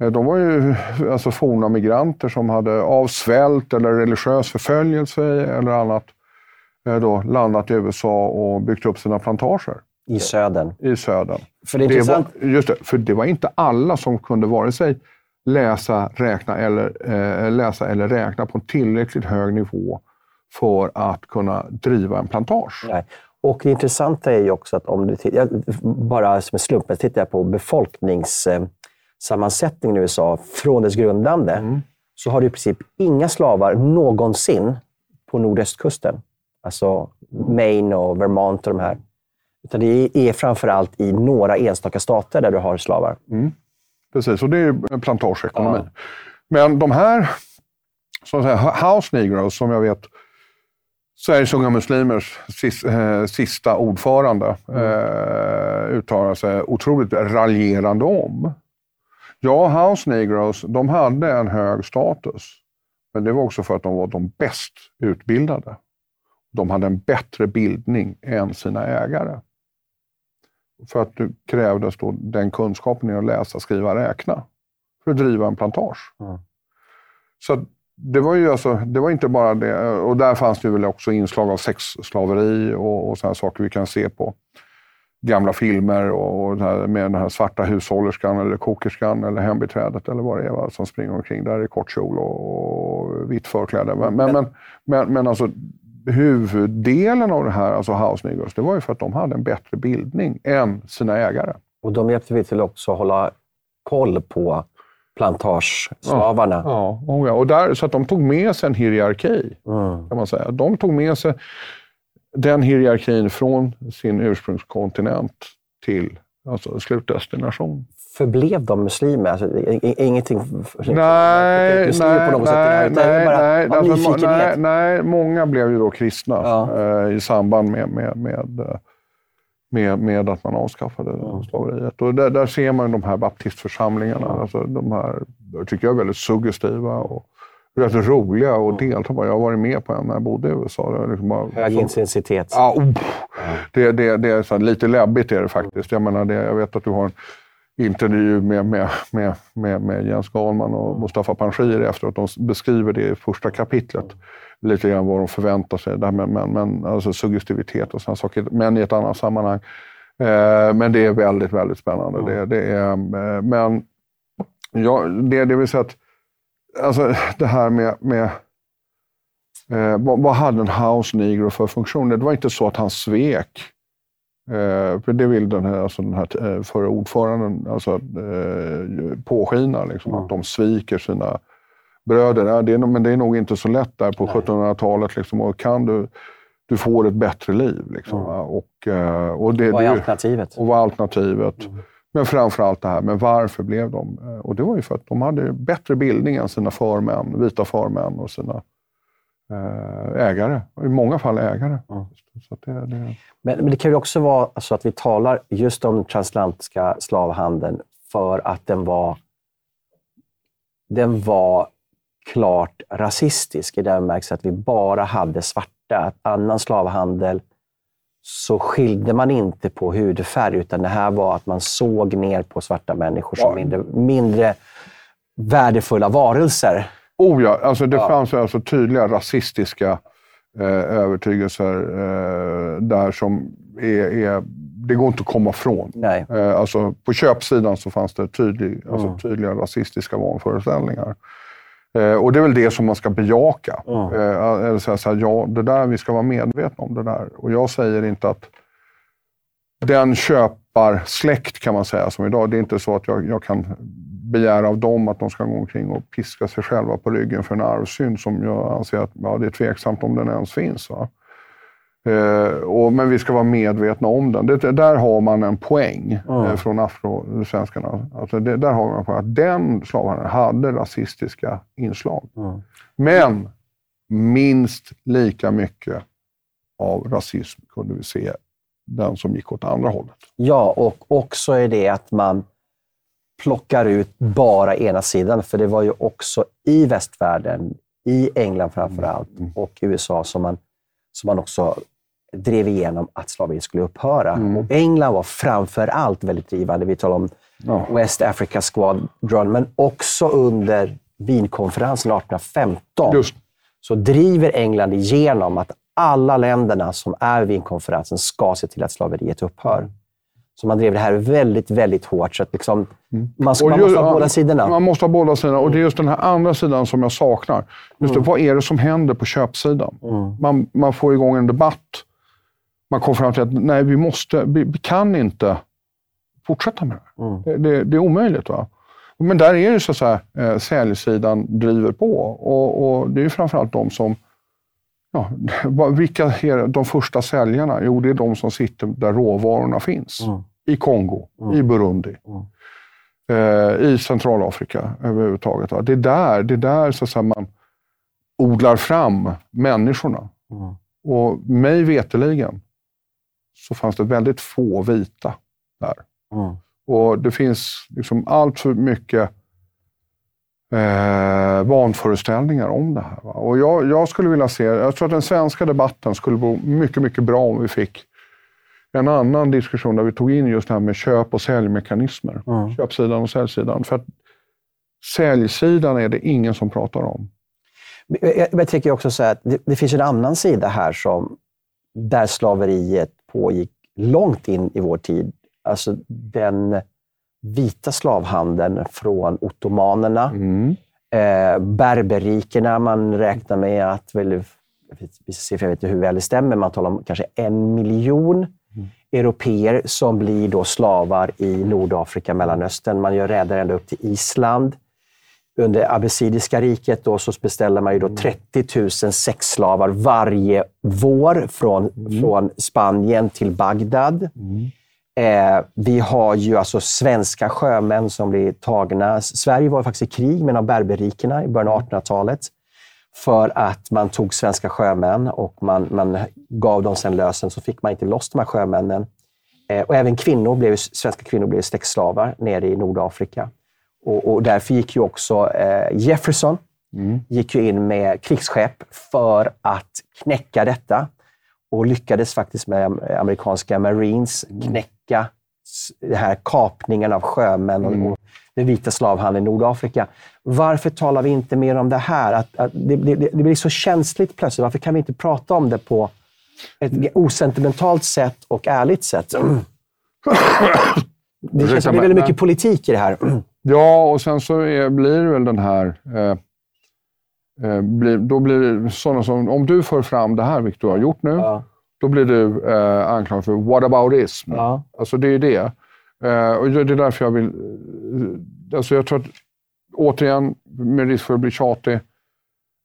eh, de var ju alltså forna migranter som hade av svält eller religiös förföljelse eller annat då landat i USA och byggt upp sina plantager. I södern. I södern. För det, är intressant. var, just det, för det var inte alla som kunde vare sig läsa, räkna eller, eh, läsa eller räkna på en tillräckligt hög nivå för att kunna driva en plantage. Nej. Och det intressanta är ju också att om du tittar, bara som en slump, jag tittar på befolkningssammansättningen i USA från dess grundande, mm. så har du i princip inga slavar någonsin på nordöstkusten. Alltså Maine och Vermont och de här. Utan det är framför allt i några enstaka stater där du har slavar. Mm. Precis, och det är plantageekonomi. Ja. Men de här så att säga, house negroes, som jag vet Sveriges Unga Muslimers eh, sista ordförande mm. eh, uttalar sig otroligt raljerande om. Ja, House Negroes, de hade en hög status. Men det var också för att de var de bäst utbildade. De hade en bättre bildning än sina ägare. För att det krävdes då den kunskapen i att läsa, skriva, räkna för att driva en plantage. Mm. Så det var ju alltså, det var inte bara det. Och där fanns det väl också inslag av sexslaveri och, och sådana saker vi kan se på gamla filmer och, och med den här svarta hushållerskan eller kokerskan eller hembiträdet eller vad det är va, som springer omkring där i kort kjol och, och vitt förkläde. Men, men, men, men, men alltså, huvuddelen av det här, alltså House Negroes, det var ju för att de hade en bättre bildning än sina ägare. Och de hjälpte vi till också att hålla koll på plantageslavarna. Ja, ja, och där, så att de tog med sig en hierarki, mm. kan man säga. De tog med sig den hierarkin från sin ursprungskontinent till alltså, slutdestination. Förblev de muslimer? Alltså, ingenting... Nej, nej, på något nej, sätt, nej, bara, nej, alltså, nej, nej, många blev ju då kristna ja. eh, i samband med, med, med eh, med, med att man avskaffade mm. slaveriet. Och där, där ser man de här baptistförsamlingarna. Mm. Alltså, de här tycker jag är väldigt suggestiva och rätt roliga att delta på. Jag har varit med på en när jag bodde i USA. Liksom bara, Hög intensitet. Ja, oh, det, det, det är så lite läbbigt är det faktiskt. Jag, menar, det, jag vet att du har en intervju med, med, med, med, med Jens Galman och Mustafa Panshiri efteråt. De beskriver det i första kapitlet lite grann vad de förväntar sig. Det men, men, men, alltså suggestivitet och sådana saker, men i ett annat sammanhang. Eh, men det är väldigt, väldigt spännande. Mm. Det, det, är, eh, men ja, det, det vill säga att alltså, det här med, med eh, vad, vad, hade en house negro för funktion? Det var inte så att han svek. Eh, för det vill den här, alltså den här eh, förre ordföranden alltså, eh, påskina, liksom, mm. att de sviker sina bröder. Ja, det är, men det är nog inte så lätt där på 1700-talet. Liksom, och kan du, du får ett bättre liv. Liksom, mm. och, och det, vad är alternativet? Och vad är alternativet? Mm. Men framför allt det här med varför blev de? Och det var ju för att de hade bättre bildning än sina förmän, vita förmän och sina ägare. I många fall ägare. Mm. Det, det... Men, men, det kan ju också vara så att vi talar just om den transatlantiska slavhandeln för att den var, den var klart rasistisk i den bemärkelsen att vi bara hade svarta. Att annan slavhandel så skilde man inte på hudfärg, utan det här var att man såg ner på svarta människor som ja. mindre, mindre värdefulla varelser. Oh ja, alltså det ja. fanns alltså tydliga rasistiska eh, övertygelser eh, där som är, är, det går inte att komma ifrån. Nej. Eh, alltså på köpsidan så fanns det tydlig, alltså mm. tydliga rasistiska vanföreställningar. Eh, och det är väl det som man ska bejaka. Mm. Eh, eller säga så här, ja, det där, vi ska vara medvetna om det där. Och jag säger inte att den köparsläkt kan man säga som idag, det är inte så att jag, jag kan begära av dem att de ska gå omkring och piska sig själva på ryggen för en arvsynd som jag anser att ja, det är tveksamt om den ens finns. Va? Eh, och, men vi ska vara medvetna om den. Det, där har man en poäng mm. eh, från afrosvenskarna. Alltså det, där har man på att den slavhandeln hade rasistiska inslag. Mm. Men minst lika mycket av rasism kunde vi se den som gick åt andra hållet. Ja, och också är det att man plockar ut bara ena sidan. För det var ju också i västvärlden, i England framför allt, mm. och USA som man, som man också drev igenom att slaveriet skulle upphöra. Mm. Och England var framför allt väldigt drivande. Vi talar om ja. West Africa Squadron, men också under Wienkonferensen 1815 Just. så driver England igenom att alla länderna som är vid Wienkonferensen ska se till att slaveriet upphör. Så man drev det här väldigt, väldigt hårt. Så att liksom, mm. man, ska, man måste ha båda sidorna. Man måste ha båda sidorna. Och det är just den här andra sidan som jag saknar. Just det, mm. vad är det som händer på köpsidan? Mm. Man, man får igång en debatt man kom fram till att nej, vi, måste, vi, vi kan inte fortsätta med det. Mm. Det, det, det, är omöjligt. Va? Men där är det så att säga, eh, säljsidan driver på. Och, och det är framförallt de som Ja, (laughs) vilka är de första säljarna? Jo, det är de som sitter där råvarorna finns. Mm. I Kongo, mm. i Burundi, mm. eh, i Centralafrika överhuvudtaget. Det är där, det är där så att säga, man odlar fram människorna. Mm. Och mig veteligen så fanns det väldigt få vita där. Mm. Och det finns liksom allt för mycket eh, vanföreställningar om det här. Va? Och jag, jag, skulle vilja se, jag tror att den svenska debatten skulle vara mycket, mycket bra om vi fick en annan diskussion där vi tog in just det här med köp och säljmekanismer. Mm. Köpsidan och säljsidan. För att säljsidan är det ingen som pratar om. Jag, jag tycker också så att det, det, finns en annan sida här som, där slaveriet pågick långt in i vår tid. Alltså den vita slavhandeln från ottomanerna, mm. eh, berberrikerna. Man räknar med att, väl, jag vet inte hur väl det stämmer, man talar om kanske en miljon mm. europeer som blir då slavar i Nordafrika, Mellanöstern. Man gör räder ända upp till Island. Under abbasidiska riket då så beställer man ju då 30 000 sexslavar varje vår från, mm. från Spanien till Bagdad. Mm. Eh, vi har ju alltså svenska sjömän som blir tagna. Sverige var faktiskt i krig med berberrikerna i början av 1800-talet för att man tog svenska sjömän och man, man gav dem sen lösen, så fick man inte loss de här sjömännen. Eh, och även kvinnor blev, svenska kvinnor blev sexslavar nere i Nordafrika. Och, och därför gick ju också eh, Jefferson mm. gick ju in med krigsskepp för att knäcka detta och lyckades faktiskt med amerikanska Marines mm. knäcka den här kapningen av sjömän och, mm. den vita slavhandeln i Nordafrika. Varför talar vi inte mer om det här? Att, att det, det, det, blir så känsligt plötsligt. Varför kan vi inte prata om det på ett osentimentalt sätt och ärligt sätt? Det känns det är väldigt mycket politik i det här. Ja, och sen så är, blir det väl den här... Eh, blir, då blir sådana som... Om du för fram det här, vilket du har gjort nu, ja. då blir du eh, anklagad för whataboutism. Ja. Alltså det är det. Eh, och det är därför jag vill... Eh, alltså jag tror att, återigen, med risk för att bli tjatig,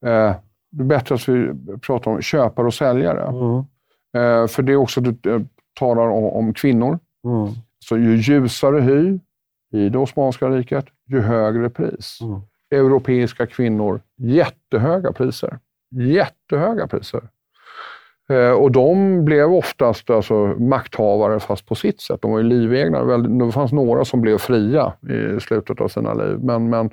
eh, det är bättre att vi pratar om köpare och säljare. Mm. Eh, för det är också, du eh, talar om, om kvinnor. Mm. Så ju ljusare hy, i det Osmanska riket, ju högre pris. Mm. Europeiska kvinnor, jättehöga priser. Jättehöga priser. Eh, och de blev oftast alltså, makthavare, fast på sitt sätt. De var ju livegna. Det fanns några som blev fria i slutet av sina liv. Men, men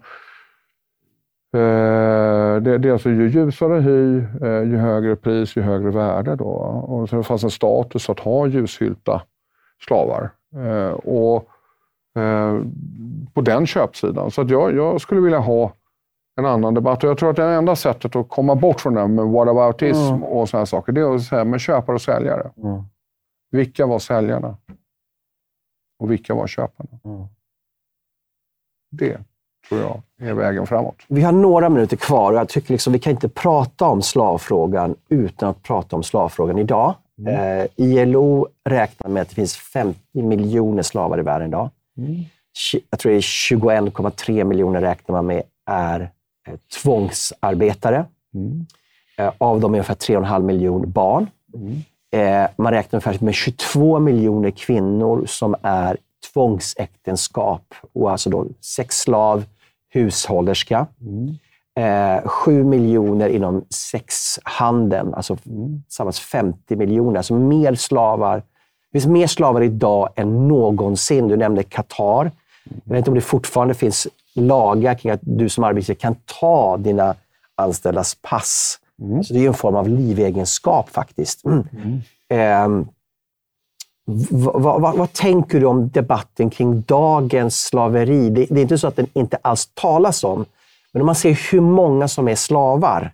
eh, det, det, är alltså ju ljusare hy, eh, ju högre pris, ju högre värde. Då. Och så det fanns en status att ha ljushylta slavar. Och på den köpsidan. Så att jag, jag, skulle vilja ha en annan debatt. Och jag tror att det enda sättet att komma bort från det här med whataboutism mm. och sådana saker, det är att säga med köpare och säljare. Mm. Vilka var säljarna? Och vilka var köparna? Mm. Det tror jag är vägen framåt. Vi har några minuter kvar och jag tycker liksom, vi kan inte prata om slavfrågan utan att prata om slavfrågan idag. Mm. Eh, ILO räknar med att det finns 50 miljoner slavar i världen idag. Mm. Jag tror det är 21,3 miljoner räknar man med är eh, tvångsarbetare. Mm. Eh, av dem är ungefär 3,5 miljoner barn. Mm. Eh, man räknar ungefär med 22 miljoner kvinnor som är tvångsäktenskap. Och alltså då sexslav, hushållerska. Mm. Eh, 7 miljoner inom sexhandeln, alltså mm. tillsammans 50 miljoner. Alltså mer slavar det finns mer slavar idag än någonsin. Du nämnde Qatar. Jag vet inte om det fortfarande finns lagar kring att du som arbetsgivare kan ta dina anställdas pass. Mm. Så det är en form av livegenskap faktiskt. Mm. Mm. Eh, vad, vad, vad, tänker du om debatten kring dagens slaveri? Det, det, är inte så att den inte alls talas om, men om man ser hur många som är slavar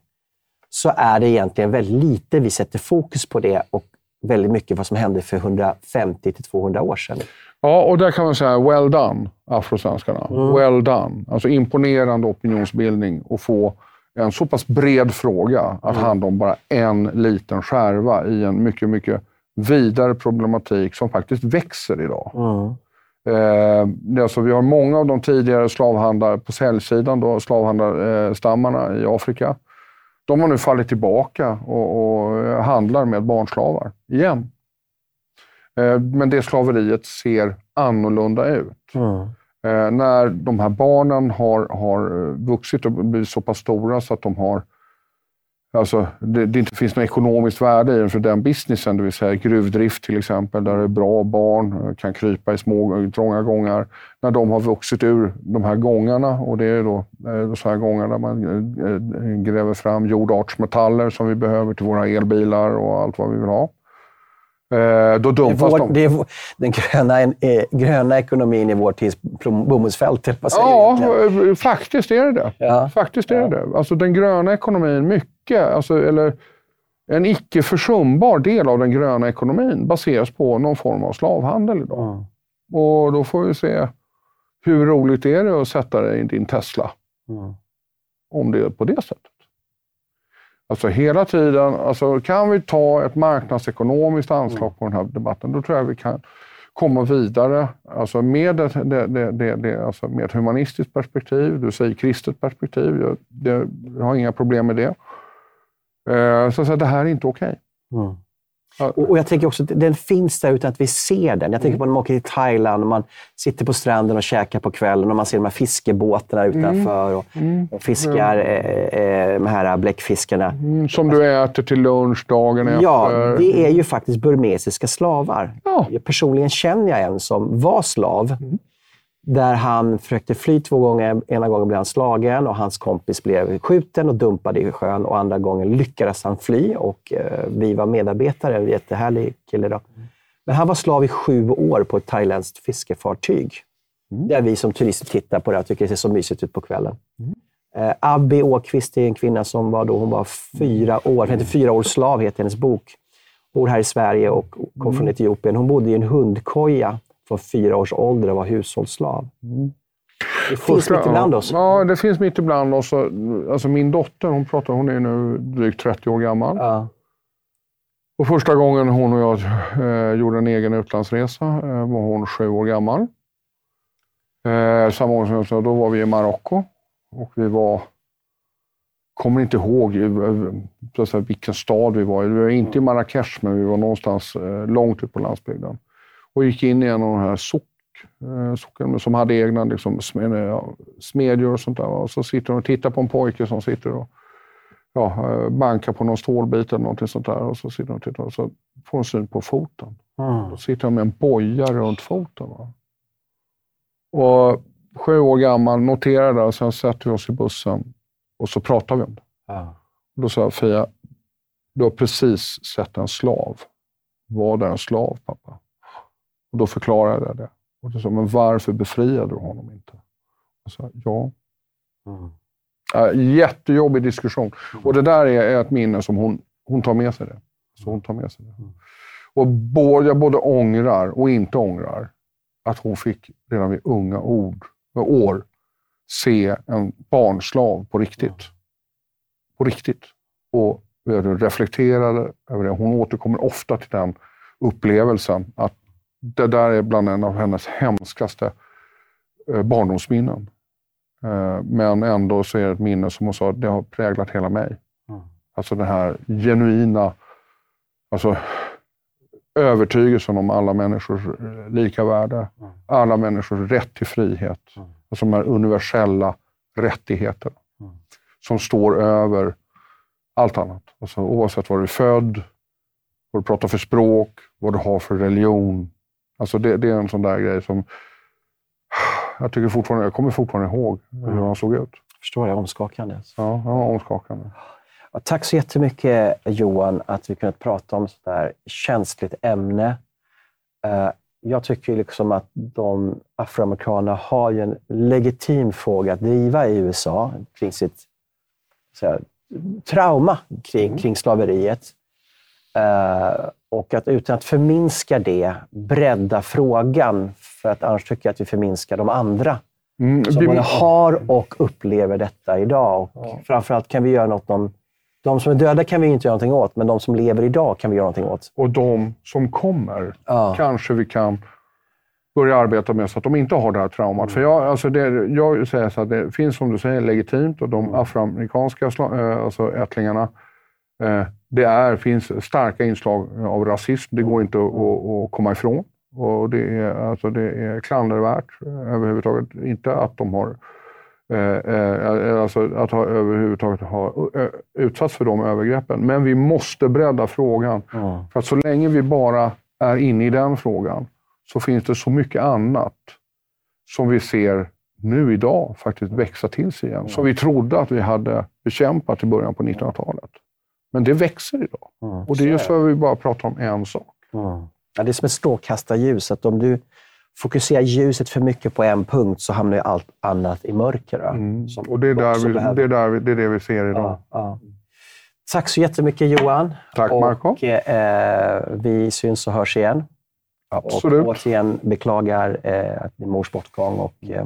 så är det egentligen väldigt lite vi sätter fokus på det och väldigt mycket vad som hände för 150 till 200 år sedan. Ja, och där kan man säga well done, afrosvenskarna. Mm. Well done. Alltså imponerande opinionsbildning och få en så pass bred fråga att mm. handla om bara en liten skärva i en mycket, mycket vidare problematik som faktiskt växer idag. Mm. Eh, alltså vi har många av de tidigare slavhandlare på säljsidan, då, slavhandlarstammarna i Afrika, de har nu fallit tillbaka och, och handlar med barnslavar igen. Eh, men det slaveriet ser annorlunda ut. Mm. Eh, när de här barnen har, har vuxit och blivit så pass stora så att de har alltså, det, det, inte finns något ekonomiskt värde i den för den businessen, det vill säga gruvdrift till exempel, där det är bra barn eh, kan krypa i små, trånga gångar. När de har vuxit ur de här gångarna, och det är då eh, så här gångar där man eh, eh, gräver fram jordartsmetaller som vi behöver till våra elbilar och allt vad vi vill ha. Då dumpas vår, de. Är den gröna, eh, gröna ekonomin i vår tids bomullsfält, Ja, faktiskt är det det. Ja. Faktiskt är ja. det Alltså den gröna ekonomin, mycket, alltså, eller en icke försumbar del av den gröna ekonomin baseras på någon form av slavhandel idag. Mm. Och då får vi se hur roligt är det att sätta dig i din Tesla? Mm. Om det är på det sättet. Alltså hela tiden, alltså kan vi ta ett marknadsekonomiskt anslag mm. på den här debatten, då tror jag vi kan komma vidare alltså med, ett, det, det, det, alltså med ett humanistiskt perspektiv, du säger kristet perspektiv. Jag, jag har inga problem med det. Eh, så, så det här är inte okej. Okay. Mm. Och, och, jag tänker också att den finns där utan att vi ser den. Jag tänker på när man åker till Thailand och man sitter på stranden och käkar på kvällen och man ser de här fiskebåtarna utanför och, mm. fiskar eh, eh, de här bläckfiskarna. Mm, som du äter till lunch dagen efter. Ja, det är ju faktiskt burmesiska slavar. Ja. Personligen känner jag en som var slav. Där han försökte fly två gånger. Ena gången blev han slagen och hans kompis blev skjuten och dumpad i sjön. Och andra gången lyckades han fly och eh, vi var medarbetare. En jättehärlig kille. Då. Men han var slav i sju år på ett thailändskt fiskefartyg. Mm. Där vi som turister tittar på det och tycker det ser så mysigt ut på kvällen. Mm. Eh, Abby Åkvist är en kvinna som var då, hon var fyra år, hon fyra år slav, heter hennes bok. Bor här i Sverige och kom mm. från Etiopien. Hon bodde i en hundkoja från fyra års ålder och var hushållsslav. Mm. Det finns mitt ibland oss. Ja, det finns mitt ibland oss. Alltså min dotter, hon, pratar, hon är nu drygt 30 år gammal. Ja. Och första gången hon och jag eh, gjorde en egen utlandsresa eh, var hon sju år gammal. Eh, samma år som jag, då var vi i Marocko och vi var kommer inte ihåg så säga, vilken stad vi var i. Vi var inte i Marrakesh, men vi var någonstans eh, långt ut på landsbygden och gick in i en av de här sock, eh, socken som hade egna liksom, smedjor och sånt där. Och så sitter de och tittar på en pojke som sitter och ja, eh, bankar på någon stålbit eller någonting sånt där. Och så sitter de och tittar och så får de syn på foten. Mm. Då sitter de med en boja runt foten. Va? Och sju år gammal, noterar det och sen sätter vi oss i bussen och så pratar vi om det. Mm. Då sa Fia, du har precis sett en slav. Var det en slav, pappa? Och Då förklarade jag det. Och då sa men varför befriade du honom inte? Jag sa, ja. Mm. Jättejobbig diskussion. Mm. Och det där är, är ett minne som hon, hon tar med sig. det. Så hon tar med sig det. Mm. Och både, jag både ångrar och inte ångrar att hon fick redan vid unga ord, år se en barnslav på riktigt. Mm. På riktigt. Och reflekterade över det. Hon återkommer ofta till den upplevelsen att det där är bland en av hennes hemskaste eh, barndomsminnen. Eh, men ändå så är det ett minne som hon sa, det har präglat hela mig. Mm. Alltså den här genuina alltså, övertygelsen om alla människors eh, lika värde. Mm. Alla människors rätt till frihet. Mm. Alltså de här universella rättigheterna mm. som står över allt annat. Alltså, oavsett var du är född, vad du pratar för språk, vad du har för religion, Alltså det, det, är en sån där grej som jag, tycker fortfarande, jag kommer fortfarande ihåg hur han såg ut. Jag förstår, det omskakande. Ja, det var omskakande. Ja, tack så jättemycket Johan, att vi kunnat prata om ett sådär känsligt ämne. Uh, jag tycker liksom att de afroamerikanerna har ju en legitim fråga att driva i USA kring sitt här, trauma kring, mm. kring slaveriet. Uh, och att utan att förminska det, bredda frågan. För att annars tycker jag att vi förminskar de andra mm, som både har och upplever detta idag. Och ja. Framförallt kan vi göra något om de som är döda kan vi inte göra någonting åt, men de som lever idag kan vi göra någonting åt. Och de som kommer ja. kanske vi kan börja arbeta med så att de inte har det här traumat. Mm. För jag, alltså det, jag säger så att det finns, som du säger, legitimt och de mm. afroamerikanska äh, alltså ättlingarna äh, det är, finns starka inslag av rasism. Det går inte att, att, komma ifrån. Och det, är, alltså det är klandervärt överhuvudtaget. Inte att de har eh, eh, alltså att ha överhuvudtaget ha utsatts för de övergreppen. Men vi måste bredda frågan. Mm. För att så länge vi bara är inne i den frågan så finns det så mycket annat som vi ser nu idag faktiskt växa till sig igen. Som vi trodde att vi hade bekämpat i början på 1900-talet. Men det växer idag. Mm. Och det är just för att vi bara pratar om en sak. Mm. Ja, det är som ett strålkastarljus. Att om du fokuserar ljuset för mycket på en punkt så hamnar ju allt annat i mörker. Mm. Och det är, där vi, det, är där vi, det är det vi ser idag. Ja, ja. Tack så jättemycket Johan. Tack Marco. Och, eh, vi syns och hörs igen. Absolut. Och återigen beklagar eh, din mors bortgång. Och, eh,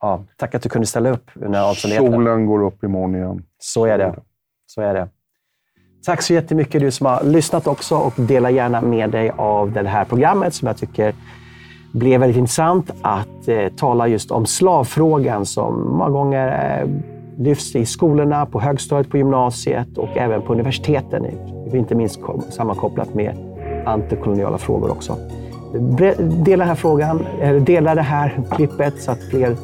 ja, tack att du kunde ställa upp under Solen går upp imorgon igen. Så är det. Så är det. Tack så jättemycket du som har lyssnat också och dela gärna med dig av det här programmet som jag tycker blev väldigt intressant att eh, tala just om slavfrågan som många gånger eh, lyfts i skolorna, på högstadiet, på gymnasiet och även på universiteten. Inte minst sammankopplat med antikoloniala frågor också. Dela här frågan, dela det här klippet så att fler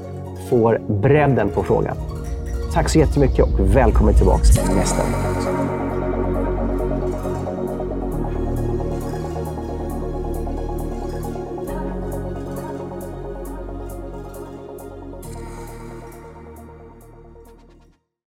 får bredden på frågan. Tack så jättemycket och välkommen tillbaka nästa gång.